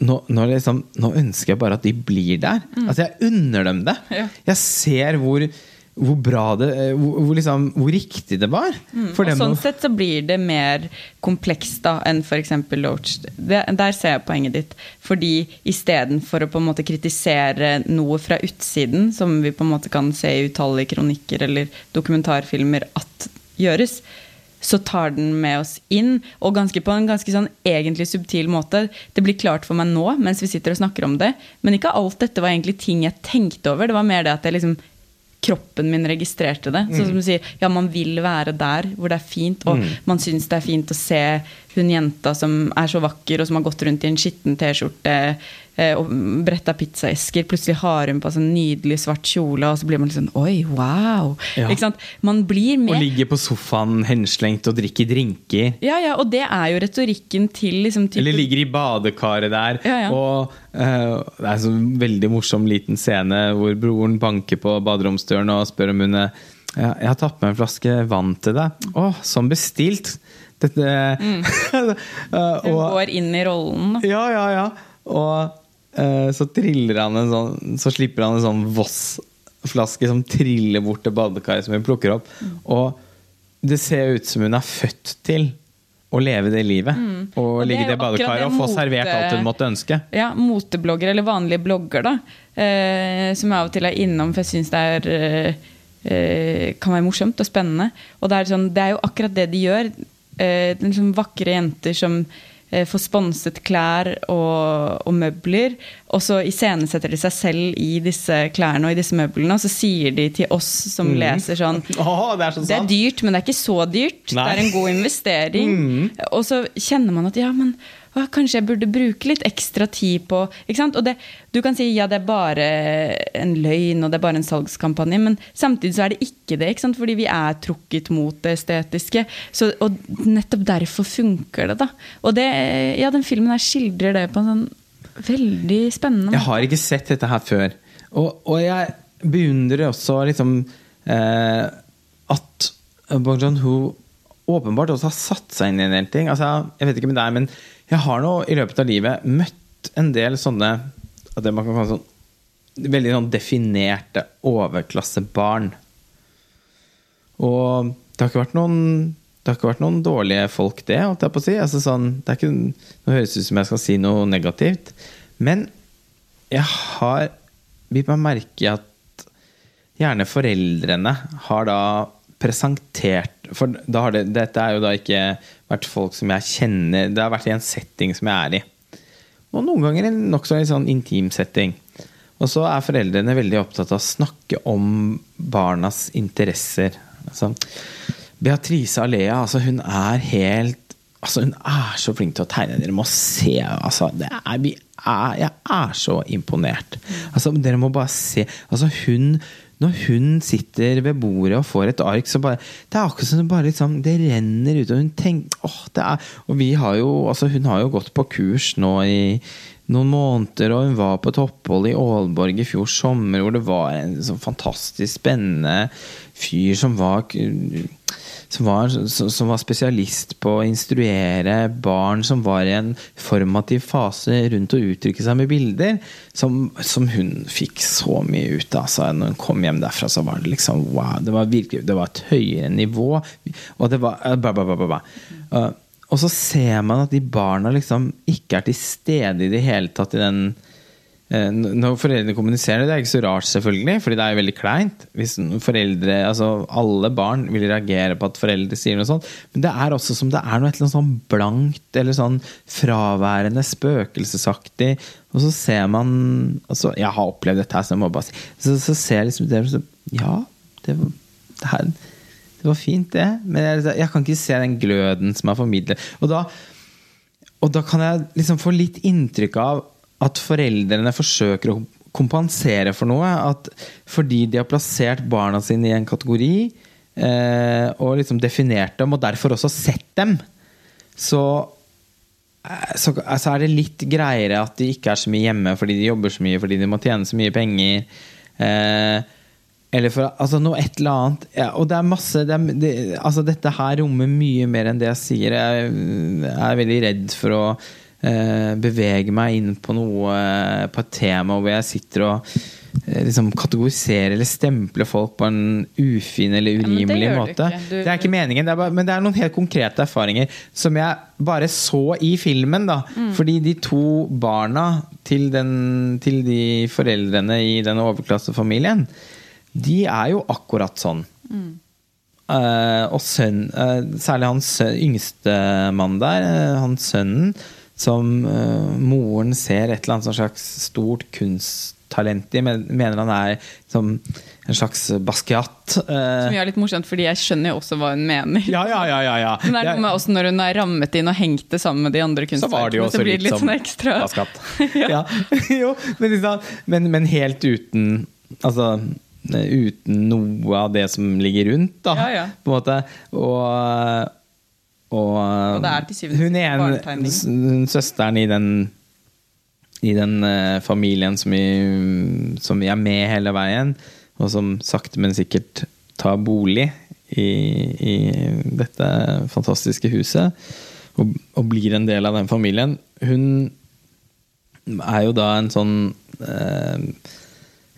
Nå, nå, liksom, nå ønsker jeg bare at de blir der. Altså, jeg unner dem det. Mm. Ja. Jeg ser hvor, hvor bra det hvor, hvor, liksom, hvor riktig det var. For og sånn sett så blir det mer komplekst da enn f.eks. Loach. Det, der ser jeg poenget ditt. Fordi istedenfor å på en måte kritisere noe fra utsiden, som vi på en måte kan se i utallige kronikker eller dokumentarfilmer at gjøres, så tar den med oss inn, og ganske på en ganske sånn egentlig subtil måte. Det blir klart for meg nå mens vi sitter og snakker om det, men ikke alt dette var egentlig ting jeg tenkte over. Det var mer det at jeg liksom kroppen min registrerte det. Sånn som du sier, ja, man vil være der hvor det er fint, og man syns det er fint å se hun jenta som er så vakker, og som har gått rundt i en skitten T-skjorte og bretta pizzaesker. Plutselig har hun på seg en nydelig svart kjole, og så blir man litt sånn Oi, wow! Ja. Ikke sant? Man blir med. Og ligger på sofaen henslengt og drikker drinker. Ja, ja, og det er jo retorikken til liksom type- Eller ligger i badekaret der. Ja, ja. Og uh, det er en sånn veldig morsom liten scene hvor broren banker på baderomsdøren og spør om hun er ja, 'Jeg har tatt med en flaske vann til deg.' 'Å, som bestilt!' Dette mm. Hun går inn i rollen. Ja, ja, ja. Og eh, så triller han en sånn Så slipper han en sånn Voss-flaske som triller bort til badekaret som hun plukker opp. Og det ser ut som hun er født til å leve det livet. Mm. Og og ligge i det badekaret og få mote- servert alt hun måtte ønske. Ja, moteblogger eller vanlige blogger, da. Eh, som jeg av og til er innom, for jeg syns det er eh, eh, kan være morsomt og spennende. Og det er, sånn, det er jo akkurat det de gjør. Eh, det er liksom vakre jenter som eh, får sponset klær og, og møbler, og så iscenesetter de seg selv i disse klærne og i disse møblene, og så sier de til oss som leser sånn oh, det er så det er dyrt, men det er ikke så dyrt. Nei. Det er en god investering. Og så kjenner man at ja, men kanskje jeg burde bruke litt ekstra tid på? Og det, Du kan si ja, det er bare en løgn og det er bare en salgskampanje, men samtidig så er det ikke det, ikke fordi vi er trukket mot det estetiske. Så, og nettopp derfor funker det, da. Og det, ja, den filmen her skildrer det på en sånn veldig spennende Jeg har ikke sett dette her før. Og, og jeg beundrer også liksom eh, at Bong Joon-ho åpenbart også har satt seg inn i en del ting. Altså, jeg vet ikke med deg, men jeg har nå i løpet av livet møtt en del sånne det man kan kalle sånn veldig sånn definerte overklassebarn. Og det har ikke vært noen det har ikke vært noen dårlige folk, det. holdt jeg på å si. Altså, sånn, det ikke, det høres ut som jeg skal si noe negativt. Men jeg har bitt meg merke at gjerne foreldrene har da presentert For da har det, dette er jo da ikke vært folk som jeg kjenner Det har vært i en setting som jeg er i. Og noen ganger en nokså sånn intim setting. Og så er foreldrene veldig opptatt av å snakke om barnas interesser. Altså, Beatrice Alea, altså hun er helt Altså Hun er så flink til å tegne. Dere må se. Altså, er, er, jeg er så imponert. Altså, dere må bare se. Altså, hun når hun sitter ved bordet og får et ark, så bare Det er akkurat som det bare liksom Det renner ut, og hun tenker åh, det er Og vi har jo Altså, hun har jo gått på kurs nå i noen måneder, og hun var på et opphold i Aalborg i fjor sommer, hvor det var en sånn fantastisk spennende fyr som var som var, som var spesialist på å instruere barn som var i en formativ fase rundt å uttrykke seg med bilder, som, som hun fikk så mye ut av. Altså, når hun kom hjem derfra, så var det liksom wow. Det var virkelig det var et høyere nivå. Og det var bah, bah, bah. Uh, og så ser man at de barna liksom ikke er til stede i det hele tatt i den Når foreldrene kommuniserer, det er ikke så rart, selvfølgelig, fordi det er jo veldig kleint. Hvis foreldre, altså Alle barn vil reagere på at foreldre sier noe sånt. Men det er også som det er noe et eller annet sånn blankt eller sånn fraværende, spøkelsesaktig. Og så ser man altså, Jeg har opplevd dette her, så jeg må bare si Så, så ser jeg liksom det så, Ja, det, det her det var fint, det. Men jeg, jeg, kan ikke se den gløden som er formidlet. Og da, og da kan jeg liksom få litt inntrykk av at foreldrene forsøker å kompensere for noe. At fordi de har plassert barna sine i en kategori eh, og liksom definert dem, og derfor også sett dem, så, så altså er det litt greiere at de ikke er så mye hjemme fordi de jobber så mye, fordi de må tjene så mye penger. Eh, eller for altså noe et eller annet. Ja, og det er masse det er, det, altså Dette her rommer mye mer enn det jeg sier. Jeg er veldig redd for å eh, bevege meg inn på noe På et tema hvor jeg sitter og eh, liksom kategoriserer eller stempler folk på en ufin eller Ja, urimelig gjør måte. Du- Det er ikke meningen, det bare, men det er noen helt konkrete erfaringer som jeg bare så i filmen. da Mm. Fordi de to barna til, den, til de foreldrene i den overklassefamilien de er jo akkurat sånn. Eh, og sønn, uh, særlig hans yngste mann der, uh, hans sønnen, som uh, moren ser et eller annet sånn slags stort kunsttalent i. Mener han er som en slags Basquiat. Uh, Som gjør litt morsomt, fordi jeg skjønner jo også hva hun mener. ja, ja, ja, ja, ja. Men det er noe med også når hun er rammet inn og hengt det sammen med de andre kunstverkene, så, så blir det litt sånn ekstra Basquiat. ja. jo, men, men, men helt uten Altså uten noe av det som ligger rundt, da. Ja, ja. På en måte. Og, og, Og det er til syvende og Hun sist ene barnetegning. søsteren i den i den uh, familien som vi, som vi er med hele veien, og som sakte, men sikkert tar bolig i, i dette fantastiske huset, og, og blir en del av den familien. Hun er jo da en sånn uh,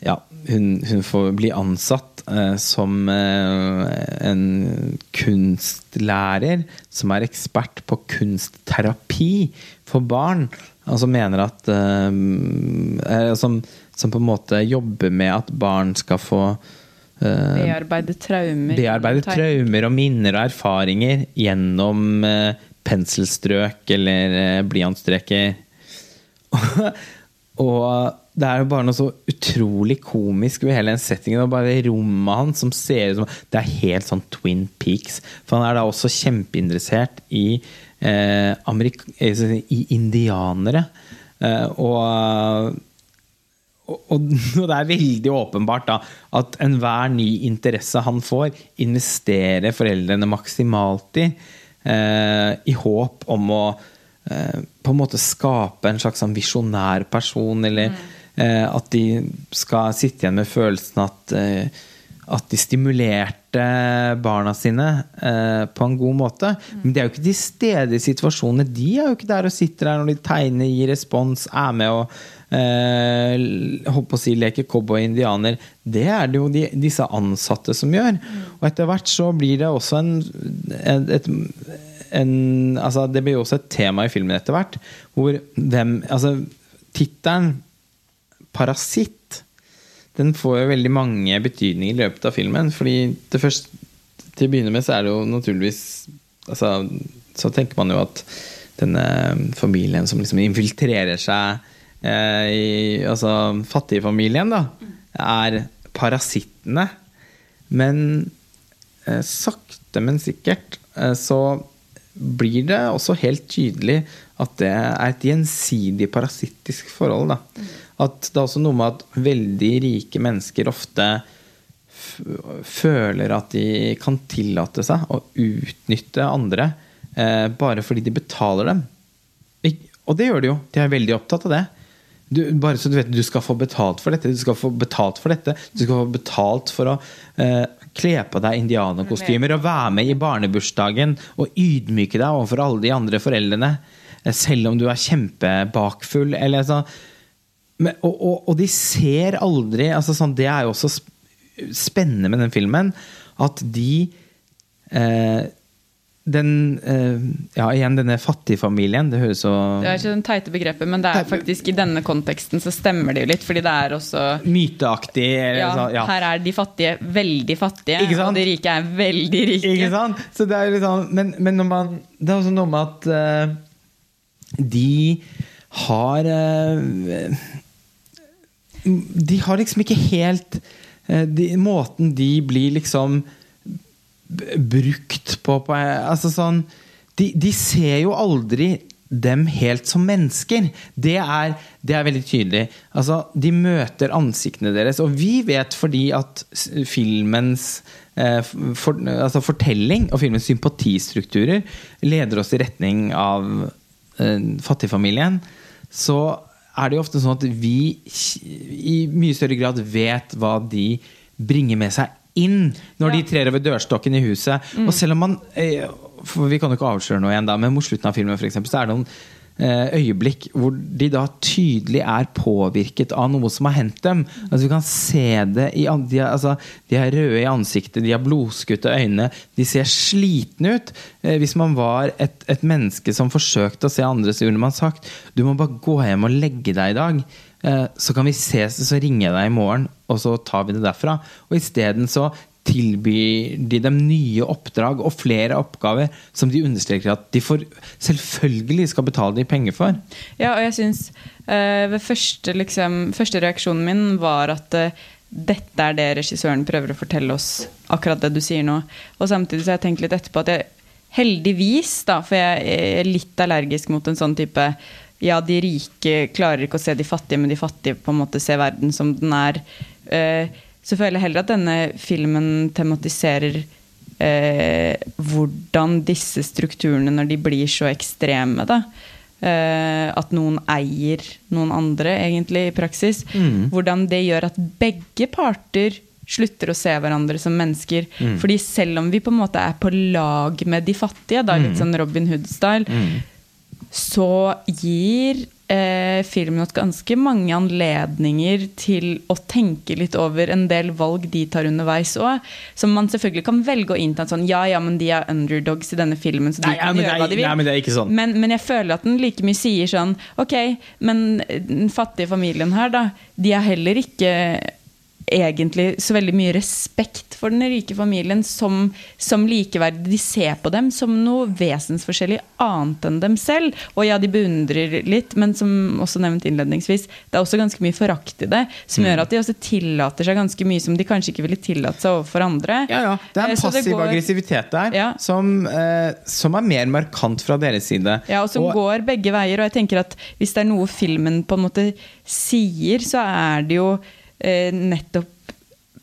Ja, hun, hun får bli ansatt eh, som eh, en kunstlærer som er ekspert på kunstterapi for barn. Altså mener at eh, eh, som, som på en måte jobber med at barn skal få Bearbeide traumer. bearbeide traumer og minner og erfaringer gjennom penselstrøk eller blyantstreker. og det er jo bare noe så utrolig komisk ved hele den settingen. Og bare rommet hans som ser ut som Det er helt sånn Twin Peaks. For han er da også kjempeinteressert i, eh, eh, i indianere. Eh, og og, og det er veldig åpenbart da, at enhver ny interesse han får, investerer foreldrene maksimalt i, eh, i håp om å eh, på en måte skape en slags sånn visjonær person, eller eh, at de skal sitte igjen med følelsen at eh, at de stimulerte barna sine eh, på en god måte. Men de er jo ikke til stede i situasjonene. De er jo ikke der og sitter der når de tegner, gir respons, er med og eh, holdt på å si leke cowboy og indianer. Det er det jo de, disse ansatte som gjør. Og etter hvert så blir det også en, et, et en, altså det blir jo også et tema i filmen etter hvert. Hvor hvem Altså, tittelen 'Parasitt' den får jo veldig mange betydninger i løpet av filmen. Fordi det først, til å begynne med så er det jo naturligvis altså, Så tenker man jo at denne familien som liksom infiltrerer seg eh, i Altså fattigfamilien, da, er parasittene. Men eh, sakte, men sikkert eh, så blir det også helt tydelig at det er et gjensidig parasittisk forhold. Da. At det er også noe med at veldig rike mennesker ofte føler at de kan tillate seg å utnytte andre eh, bare fordi de betaler dem. Og det gjør de jo. De er veldig opptatt av det. Du, bare så du vet, du skal få betalt for dette, du skal få betalt for dette. Du skal få betalt for å eh, kle på deg indianerkostymer og være med i barnebursdagen og ydmyke deg overfor alle de andre foreldrene. eh, Selv om du er kjempebakfull. Eller sånn. Men, og, og, og de ser aldri altså sånn, Det er jo også spennende med den filmen. At de eh, Den eh, Ja, igjen, denne fattigfamilien. Det høres så Det er ikke den teite begrepet, men det er faktisk i denne konteksten så stemmer det jo litt, fordi det er også myteaktig. Ja, sånn, ja. Her er de fattige veldig fattige, og de rike er veldig rike. Ikke sant? Så det er litt sånn, men, men når man, det er også noe med at eh, de har eh, De har liksom ikke helt eh, de, Måten de blir liksom brukt på, på altså sånn, de, de ser jo aldri dem helt som mennesker. Det er, det er veldig tydelig. Altså, de møter ansiktene deres, og vi vet fordi at filmens eh, for, altså fortelling og filmens sympatistrukturer leder oss i retning av eh, fattigfamilien, så er det jo ofte sånn at vi i mye større grad vet hva de bringer med seg inn når de trer over dørstokken i huset. Og selv om man eh, For vi kan jo ikke avsløre noe igjen, da, men mot slutten av filmen for eksempel, så er det noen øyeblikk hvor de da tydelig er påvirket av noe som har hendt dem. Altså Vi kan se det i de er, altså, de er røde i ansiktet, de har blodskutte øyne, de ser slitne ut. Eh, hvis man var et, et menneske som forsøkte å se andre, så ville man sagt du må bare gå hjem og legge deg i dag. Eh, så kan vi ses, så ringer jeg deg i morgen, og så tar vi det derfra. Og isteden så tilbyr de dem nye oppdrag og flere oppgaver som de understreker at de får, selvfølgelig skal betale de penger for. Ja, og jeg syns uh, første, liksom, første reaksjonen min var at uh, dette er det regissøren prøver å fortelle oss, akkurat det du sier nå. Og samtidig så har jeg tenkt litt etterpå at jeg heldigvis, da, for jeg er litt allergisk mot en sånn type ja, de rike klarer ikke å se de fattige, men de fattige på en måte ser verden som den er. Eh, så føler jeg heller at denne filmen tematiserer eh, hvordan disse strukturene, når de blir så ekstreme, da, eh, at noen eier noen andre, egentlig, i praksis. Mm. Hvordan det gjør at begge parter slutter å se hverandre som mennesker. Mm. Fordi selv om vi på en måte er på lag med de fattige, da, litt sånn Robin Hood-style, Mm. så gir eh, filmen hatt ganske mange anledninger til å tenke litt over en del valg de tar underveis òg. Som man selvfølgelig kan velge å innta sånn Ja, ja, men de er underdogs i denne filmen, så de Nei, kan men gjøre er- hva de vil. nei, men det er ikke sånn. Men, men jeg føler at den like mye sier sånn Ok, men den fattige familien her, da, de er heller ikke egentlig så veldig mye respekt for den rike familien som, som likeverdig. De ser på dem som noe vesensforskjellig annet enn dem selv. Og ja, de beundrer litt, men som også nevnt innledningsvis, det er også ganske mye forakt i det, som Mm. gjør at de også tillater seg ganske mye som de kanskje ikke ville tillatt seg overfor andre. Ja, ja. Det er Eh, en passiv går- aggressivitet der Ja. som, eh, som er mer markant fra deres side. Ja, og som går begge veier. Og jeg tenker at hvis det er noe filmen på en måte sier, så er det jo eh, nettopp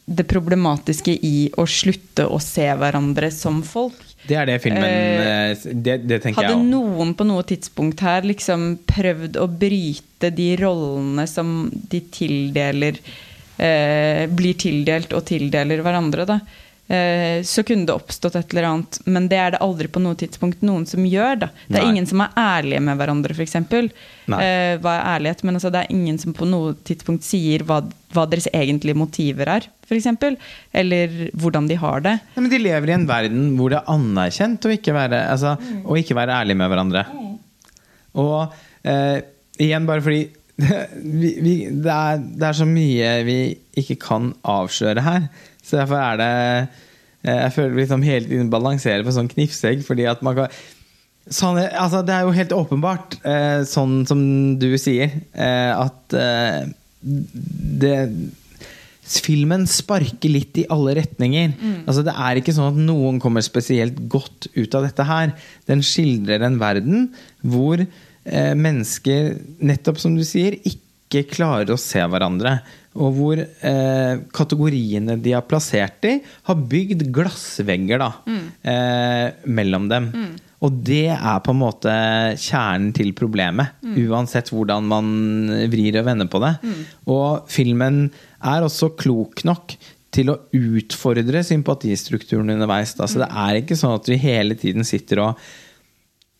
det problematiske i å slutte å se hverandre som folk. det er det filmen Eh, eh, det, det tenker Hadde jeg Hadde noen på noe tidspunkt her liksom prøvd å bryte de rollene som de tildeler eh, Blir tildelt og tildeler hverandre, da. Eh, så kunne det oppstått et eller annet, men det er det aldri på noe tidspunkt noen som gjør. da. Det er Nei. ingen som er ærlige med hverandre, f.eks. Eh, hva er ærlighet? Men altså, det er ingen som på noe tidspunkt sier hva, hva deres egentlige motiver er, f.eks. Eller hvordan de har det. Ja, men de lever i en verden hvor det er anerkjent å ikke være, altså, Mm. å ikke være ærlig med hverandre. Og eh, igjen, bare fordi vi, vi, det, er, det er så mye vi ikke kan avsløre her. Så derfor er det eh, Jeg føler vi liksom hele tiden balanserer på sånn knivsegg, fordi at man kan Sånn, altså det er jo helt åpenbart, eh, sånn som du sier, eh, at eh, det Filmen sparker litt i alle retninger. Altså Det er ikke sånn at noen kommer spesielt godt ut av dette her. Den skildrer en verden hvor eh, mennesker, nettopp som du sier, ikke klarer å se hverandre. Og hvor eh, kategoriene de har plassert i, har bygd glassvegger da, eh, mellom dem. Og det er på en måte kjernen til problemet, uansett hvordan man vrir og vender på det. Og filmen er også klok nok til å utfordre sympatistrukturen underveis. Da. Så det er ikke sånn at vi hele tiden sitter og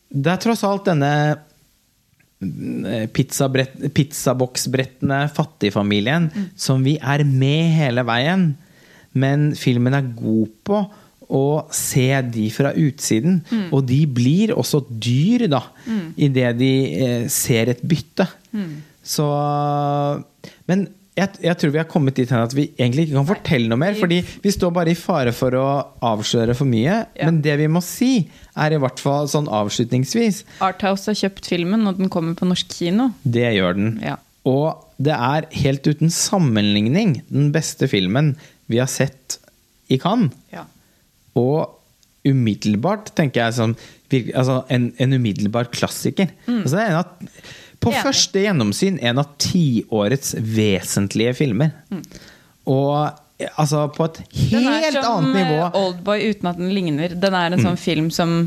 Det er tross alt denne pizzabrett- pizzaboksbrettende fattigfamilien som vi er med hele veien. Men filmen er god på å se de fra utsiden. Og de blir også dyr, da, idet de eh, ser et bytte. Så Men jeg, jeg tror vi har kommet dit hen at vi egentlig ikke kan fortelle noe mer. Fordi vi står bare i fare for å avsløre for mye. Ja. Men det vi må si, er i hvert fall sånn avslutningsvis Arthouse har kjøpt filmen, og den kommer på norsk kino. Det gjør den. Ja. Og det er helt uten sammenligning den beste filmen vi har sett i Cannes. Ja. Og umiddelbart, tenker jeg, som altså en, en umiddelbar klassiker. Altså det er en av, på Enig. første gjennomsyn en av tiårets vesentlige filmer. Og eh, altså på et er helt annet nivå. eh, Oldboy uten at den ligner. Den er en sånn film som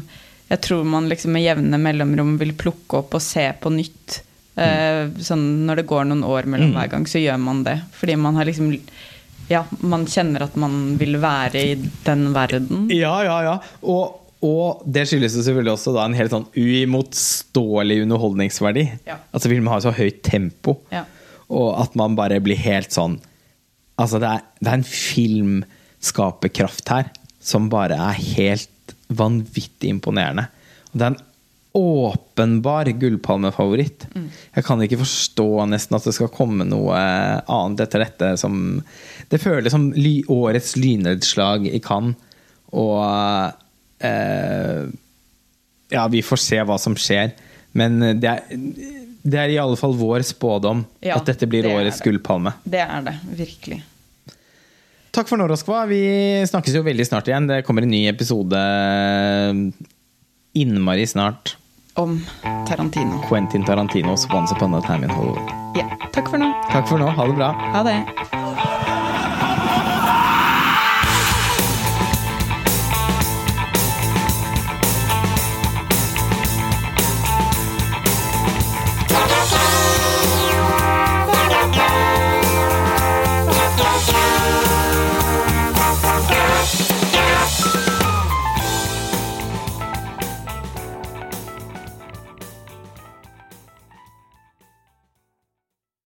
jeg tror man liksom med jevne mellomrom vil plukke opp og se på nytt. Mm. sånn når det går noen år mellom hver gang, så gjør man det. Fordi man har liksom Ja, man kjenner at man vil være i den verden. Ja, ja, ja. Og, og det skyldes jo selvfølgelig også da en helt sånn uimotståelig underholdningsverdi. Ja. Altså Filmen har så høyt tempo, Ja. og at man bare blir helt sånn Altså, det er, det er en filmskaperkraft her som bare er helt vanvittig imponerende. Og det er en åpenbar gullpalmefavoritt. Mm. Jeg kan ikke forstå nesten at det skal komme noe annet etter dette som Det føles som ly, årets lynnedslag i Cannes, og eh, Ja, vi får se hva som skjer, men det er, det er i alle fall vår spådom Ja, at dette blir det årets det. gullpalme. Det er det. Virkelig. Takk for nå, Roskva. Vi snakkes jo veldig snart igjen. Det kommer en ny episode innmari snart. Om Tarantino. Quentin Tarantinos Once Upon a Time in Hollywood. Ja. Takk for nå. Takk for nå. Ha det bra. Ha det.